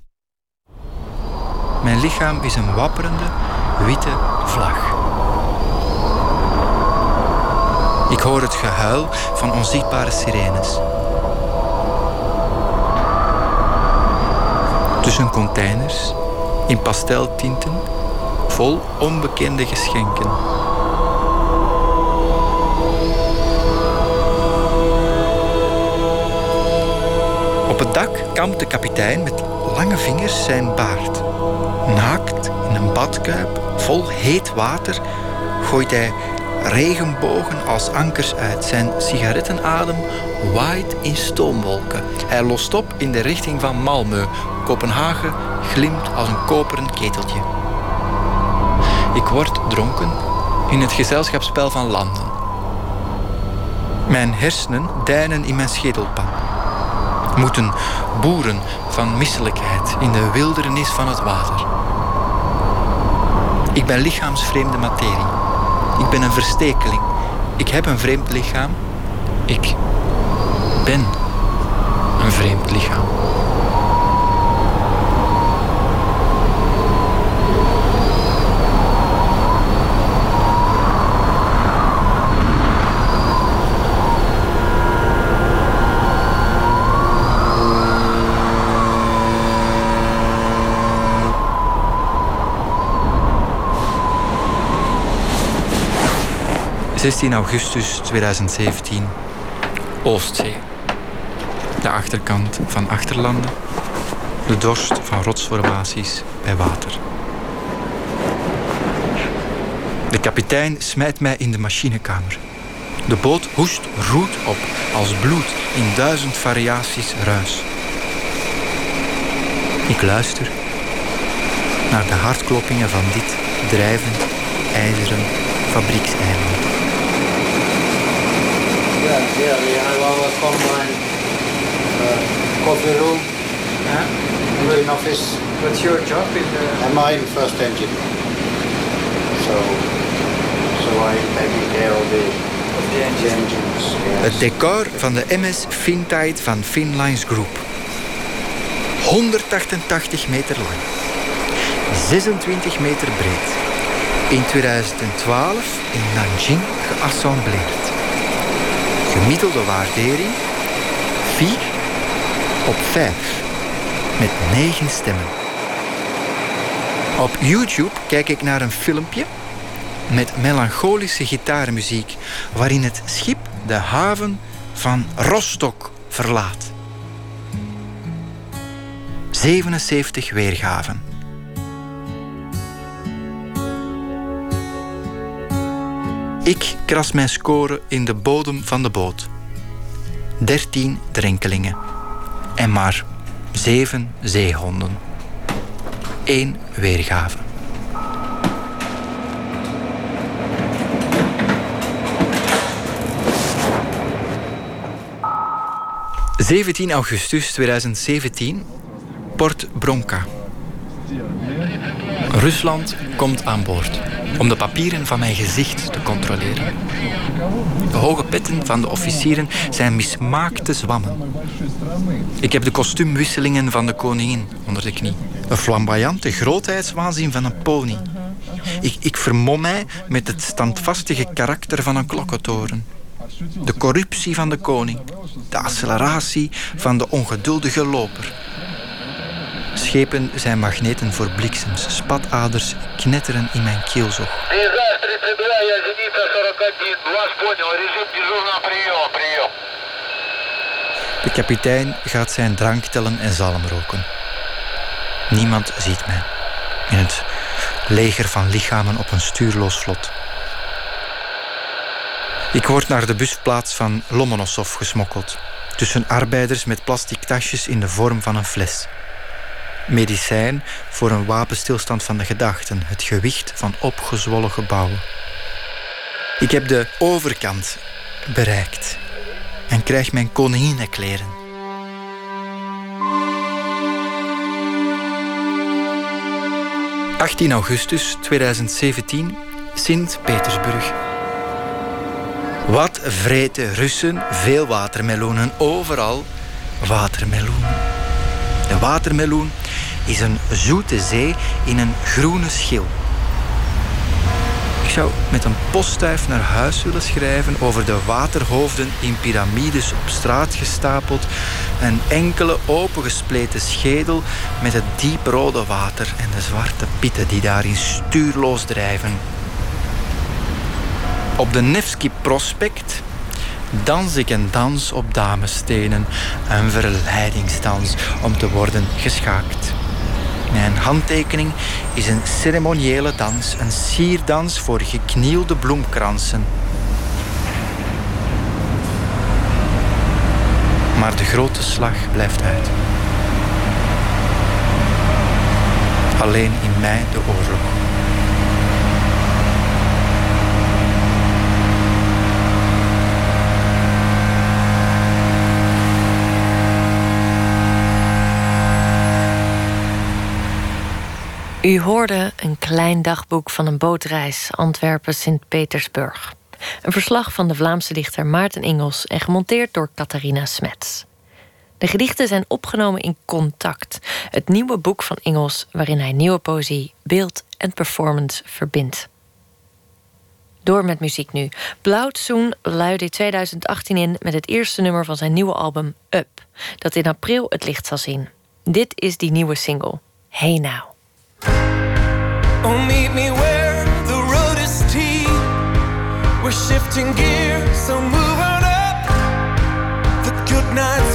Mijn lichaam is een wapperende, witte vlag. Ik hoor het gehuil van onzichtbare sirenes. Tussen containers, in pasteltinten, vol onbekende geschenken. Kampt de kapitein met lange vingers zijn baard. Naakt in een badkuip vol heet water gooit hij regenbogen als ankers uit. Zijn sigarettenadem waait in stoomwolken. Hij lost op in de richting van Malmö. Kopenhagen glimt als een koperen keteltje. Ik word dronken in het gezelschapsspel van landen. Mijn hersenen deinen in mijn schedelpan. Moeten boeren van misselijkheid in de wildernis van het water. Ik ben lichaamsvreemde materie. Ik ben een verstekeling. Ik heb een vreemd lichaam. Ik ben een vreemd lichaam. ...16 augustus 2017, Oostzee. De achterkant van achterlanden. De dorst van rotsformaties bij water. De kapitein smijt mij in de machinekamer. De boot hoest roet op als bloed in duizend variaties ruis. Ik luister naar de hartkloppingen van dit drijvend ijzeren fabriekseiland. Ja, we hebben wel wat van mijn uh, coffee room. Yeah. Marine office. What's your job in the... I'm mine first engine. So, so I taking care of the, of the engines. Yes. Het decor van de MS Fintide van Finlines Group. 188 meter lang. 26 meter breed. In 2012 in Nanjing geassembleerd. Gemiddelde waardering 4 op 5. Met 9 stemmen. Op YouTube kijk ik naar een filmpje met melancholische gitaarmuziek waarin het schip de haven van Rostock verlaat. 77 weergaven. Ik kras mijn score in de bodem van de boot. 13 drenkelingen. En maar 7 zeehonden. Eén weergave. ...17 augustus 2017, Port Bronca. Rusland komt aan boord om de papieren van mijn gezicht te controleren. De hoge petten van de officieren zijn mismaakte zwammen. Ik heb de kostuumwisselingen van de koningin onder de knie. Een flamboyante grootheidswaanzin van een pony. Ik, ik vermom mij met het standvastige karakter van een klokkentoren. De corruptie van de koning. De acceleratie van de ongeduldige loper. Schepen zijn magneten voor bliksems. Spataders knetteren in mijn keelzog. De kapitein gaat zijn drank tellen en zalm roken. Niemand ziet mij. In het leger van lichamen op een stuurloos vlot. Ik word naar de busplaats van Lomonosov gesmokkeld. Tussen arbeiders met plastic tasjes in de vorm van een fles. Medicijn voor een wapenstilstand van de gedachten. Het gewicht van opgezwollen gebouwen. Ik heb de overkant bereikt. En krijg mijn koninginnenkleren. 18 augustus 2017, Sint-Petersburg. Wat vreten Russen veel watermeloenen, overal watermeloenen. De watermeloen is een zoete zee in een groene schil. Ik zou met een postduif naar huis willen schrijven over de waterhoofden in piramides op straat gestapeld. Een enkele opengespleten schedel met het dieprode water en de zwarte pieten die daarin stuurloos drijven. Op de Nevsky Prospect dans ik een dans op damesstenen. Een verleidingsdans om te worden geschaakt. Mijn handtekening is een ceremoniële dans, een sierdans voor geknielde bloemkransen. Maar de grote slag blijft uit. Alleen in mij de oorlog. U hoorde een klein dagboek van een bootreis Antwerpen-Sint-Petersburg. Een verslag van de Vlaamse dichter Maarten Ingels en gemonteerd door Catharina Smets. De gedichten zijn opgenomen in Contact, het nieuwe boek van Ingels waarin hij nieuwe poëzie, beeld en performance verbindt. Door met muziek nu. Blauwtsoen luidde 2018 in met het eerste nummer van zijn nieuwe album Up, dat in april het licht zal zien. Dit is die nieuwe single, Hey Now. Oh, meet me where the road is steep. We're shifting gears, so move on up. The good nights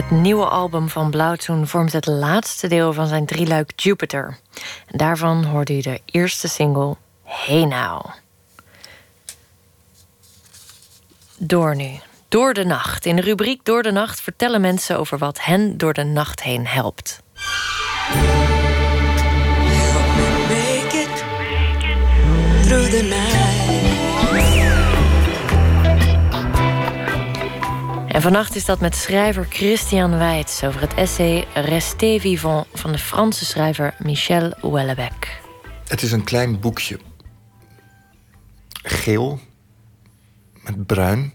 Het nieuwe album van Blauwzoen vormt het laatste deel van zijn drieluik Jupiter. En daarvan hoorde u de eerste single Hey Now. Door nu. Door de nacht. In de rubriek Door de nacht vertellen mensen over wat hen door de nacht heen helpt. through the En vannacht is dat met schrijver Christian Weitz over het essay Restez vivant van de Franse schrijver Michel Houellebecq. Het is een klein boekje. Geel met bruin.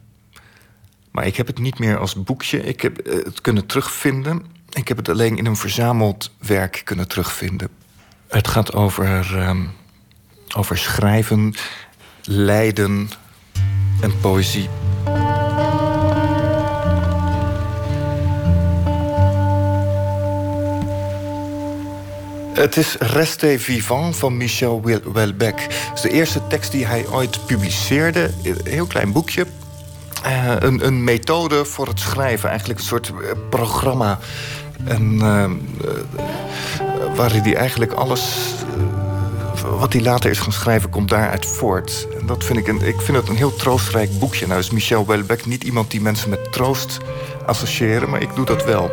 Maar ik heb het niet meer als boekje. Ik heb het kunnen terugvinden. Ik heb het alleen in een verzameld werk kunnen terugvinden. Het gaat over, ehm, over schrijven, lijden en poëzie. Het is Reste Vivant van Michel Welbeck. Het is de eerste tekst die hij ooit publiceerde. Een heel klein boekje. Uh, een, een, methode voor het schrijven. Eigenlijk een soort eh, programma. En, waar hij eigenlijk alles... wat hij later is gaan schrijven, komt daaruit voort. En dat vind ik, een, ik vind het een heel troostrijk boekje. Nou is Michel Welbeck niet iemand die mensen met troost associëren... maar ik doe dat wel.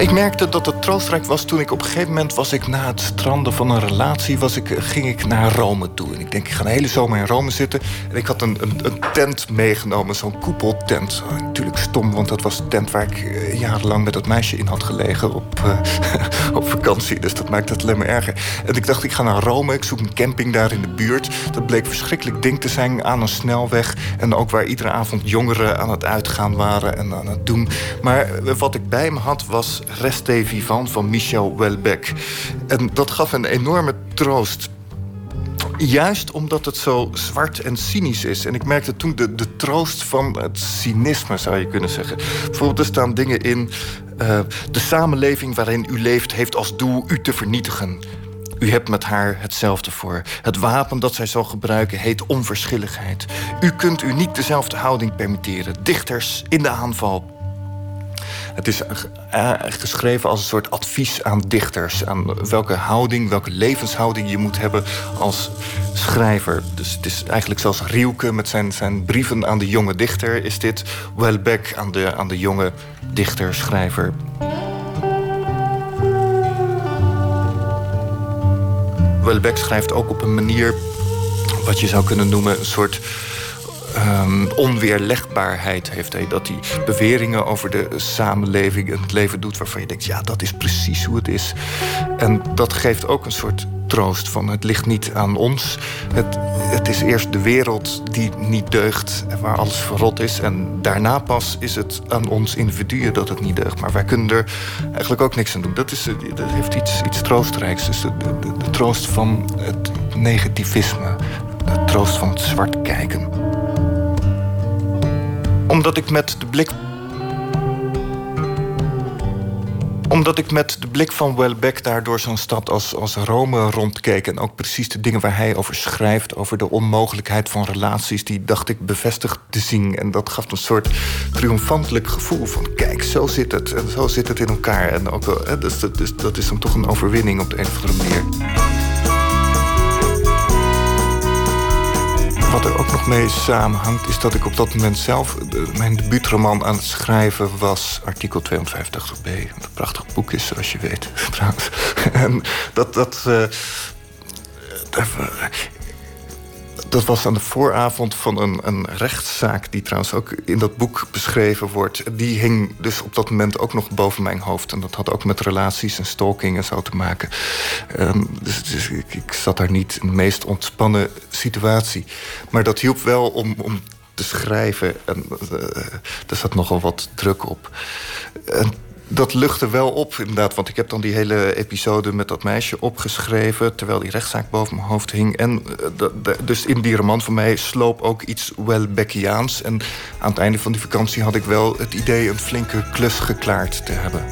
Ik merkte dat het troostrijk was toen ik op een gegeven moment was ik na het stranden van een relatie, was ik, ging ik naar Rome toe. En ik denk, ik ga een hele zomer in Rome zitten. En ik had een, een, een tent meegenomen, zo'n koepeltent. Oh, natuurlijk stom, want dat was de tent waar ik eh, jarenlang met dat meisje in had gelegen op, uh, op vakantie. Dus dat maakt het alleen maar erger. En ik dacht, ik ga naar Rome, ik zoek een camping daar in de buurt. Dat bleek verschrikkelijk ding te zijn aan een snelweg. En ook waar iedere avond jongeren aan het uitgaan waren en aan het doen. Maar wat ik bij me had was Reste Vivant van Michel Welbeck. En dat gaf een enorme troost. Juist omdat het zo zwart en cynisch is. En ik merkte toen de, de troost van het cynisme, zou je kunnen zeggen. Bijvoorbeeld, er staan dingen in. Uh, de samenleving waarin u leeft heeft als doel u te vernietigen. U hebt met haar hetzelfde voor. Het wapen dat zij zal gebruiken heet onverschilligheid. U kunt u niet dezelfde houding permitteren. Dichters in de aanval het is uh, geschreven als een soort advies aan dichters. Aan welke houding, welke levenshouding je moet hebben als schrijver. Dus het is eigenlijk zoals Rielke met zijn, zijn brieven aan de jonge dichter... is dit Welbeck aan de, aan de jonge dichter, schrijver. Welbeck schrijft ook op een manier... wat je zou kunnen noemen een soort um, onweerlegbaarheid heeft hij. Dat hij beweringen over de samenleving en het leven doet waarvan je denkt, ja, dat is precies hoe het is. En dat geeft ook een soort troost van het ligt niet aan ons. Het, het is eerst de wereld die niet deugt, waar alles verrot is. En daarna pas is het aan ons individuen dat het niet deugt. Maar wij kunnen er eigenlijk ook niks aan doen. Dat, is, dat heeft iets, iets troostrijks. Dus de, de troost van het negativisme. De troost van het zwart kijken omdat ik met de blik. Omdat ik met de blik van Welbeck daar door zo'n stad als, als Rome rondkeek. En ook precies de dingen waar hij over schrijft. Over de onmogelijkheid van relaties. Die dacht ik bevestigd te zien. En dat gaf een soort triomfantelijk gevoel van. Kijk, zo zit het. En zo zit het in elkaar. En ook, dus, dat is dan toch een overwinning op de een of andere manier. Wat er ook nog mee samenhangt, is dat ik op dat moment zelf mijn debuutroman aan het schrijven was, artikel 250b. Wat een prachtig boek is, zoals je weet, trouwens. En dat, dat, uh, dat was aan de vooravond van een, een rechtszaak... die trouwens ook in dat boek beschreven wordt. Die hing dus op dat moment ook nog boven mijn hoofd. En dat had ook met relaties en stalking en zo te maken. Um, dus, ik, ik, zat daar niet in de meest ontspannen situatie. Maar dat hielp wel om, om te schrijven. En uh, er zat nogal wat druk op. En dat luchtte wel op, inderdaad. Want ik heb dan die hele episode met dat meisje opgeschreven... terwijl die rechtszaak boven mijn hoofd hing. En uh, dus in die roman van mij sloop ook iets Welbeckiaans. En aan het einde van die vakantie had ik wel het idee... een flinke klus geklaard te hebben.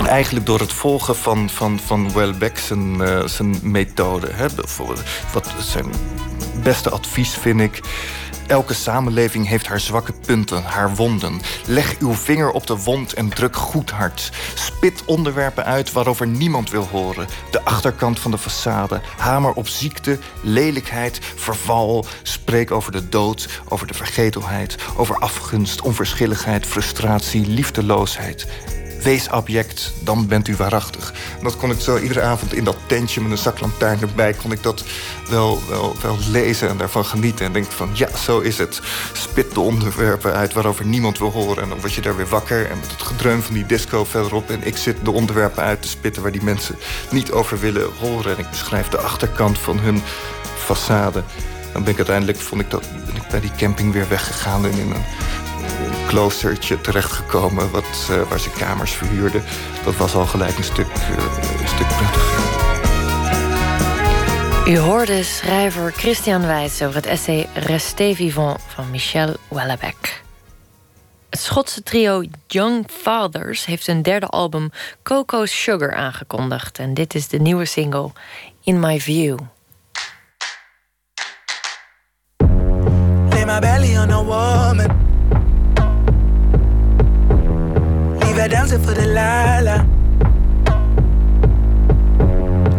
Uh, eigenlijk door het volgen van, van, van Welbeck zijn, uh, zijn methode. Hè. Wat zijn beste advies vind ik Elke samenleving heeft haar zwakke punten, haar wonden. Leg uw vinger op de wond en druk goed hard. Spit onderwerpen uit waarover niemand wil horen. De achterkant van de façade. Hamer op ziekte, lelijkheid, verval. Spreek over de dood, over de vergetelheid, over afgunst, onverschilligheid, frustratie, liefdeloosheid. Wees abject, dan bent u waarachtig. dat kon ik zo iedere avond in dat tentje met een zaklantaarn erbij... kon ik dat wel, wel, wel lezen en daarvan genieten. En denk van, ja, zo is het. Spit de onderwerpen uit waarover niemand wil horen. En dan word je daar weer wakker. En met het gedreun van die disco verderop. En ik zit de onderwerpen uit te spitten... waar die mensen niet over willen horen. En ik beschrijf de achterkant van hun façade. Dan ben ik uiteindelijk, vond ik dat, ik bij die camping weer weggegaan... en in een kloostertje terechtgekomen wat, uh, waar ze kamers verhuurden. Dat was al gelijk een stuk, uh, een stuk prettiger. U hoorde schrijver Christian Wijs over het essay Restez vivant van Michel Houellebecq. Het Schotse trio Young Fathers heeft een derde album Coco Sugar aangekondigd. En dit is de nieuwe single In My View. Lay my belly on a woman Leave her dancing for the lala.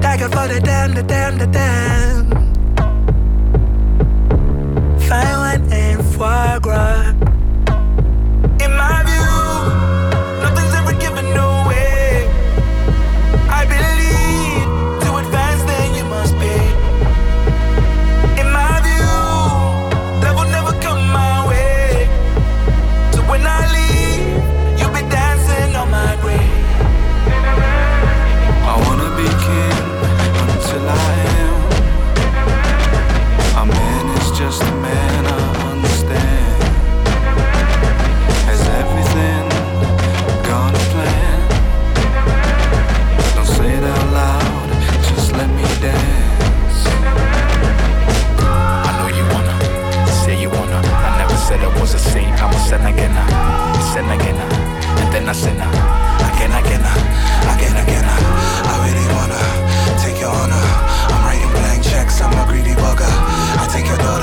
Tiger for the damn, the damn, the damn. Fine wine and foie gras. Saint, I'm a sinner again, sin again, and then I sin again, again, again, again. I really wanna take your honor. I'm writing blank checks, I'm a greedy bugger. I take your daughter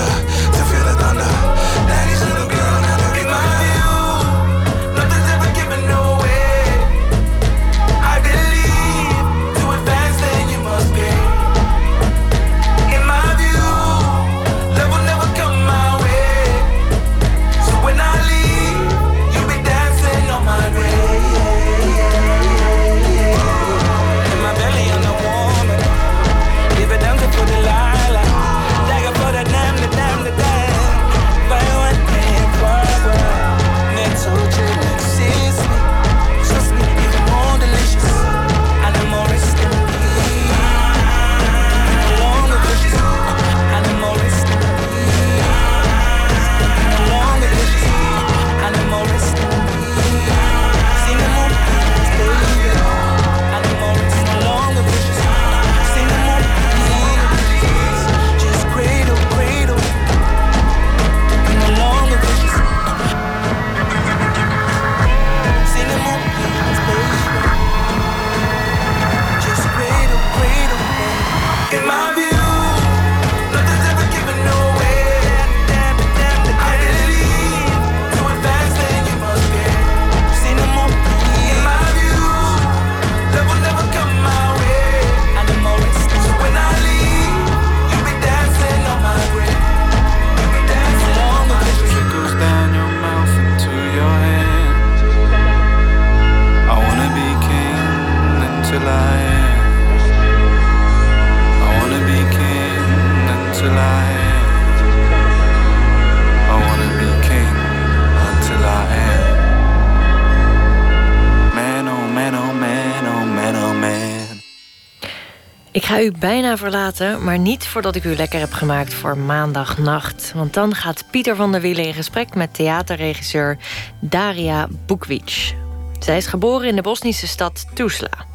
ga u bijna verlaten, maar niet voordat ik u lekker heb gemaakt voor maandagnacht. Want dan gaat Pieter van der Wielen in gesprek met theaterregisseur Daria Bukvic. Zij is geboren in de Bosnische stad Tuzla.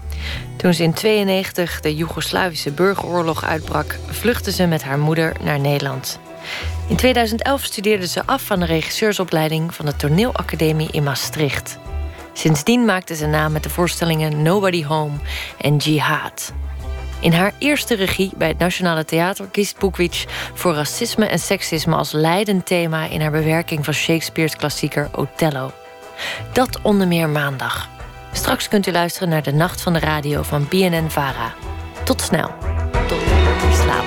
Toen ze in 92 de Joegoslavische burgeroorlog uitbrak, vluchtte ze met haar moeder naar Nederland. In 2011 studeerde ze af van de regisseursopleiding van de Toneelacademie in Maastricht. Sindsdien maakte ze naam met de voorstellingen Nobody Home en Jihad. In haar eerste regie bij het Nationale Theater kiest Boekwitsch voor racisme en seksisme als leidend thema in haar bewerking van Shakespeare's klassieker Othello. Dat onder meer maandag. Straks kunt u luisteren naar de Nacht van de Radio van BNN Vara. Tot snel. Tot slapen.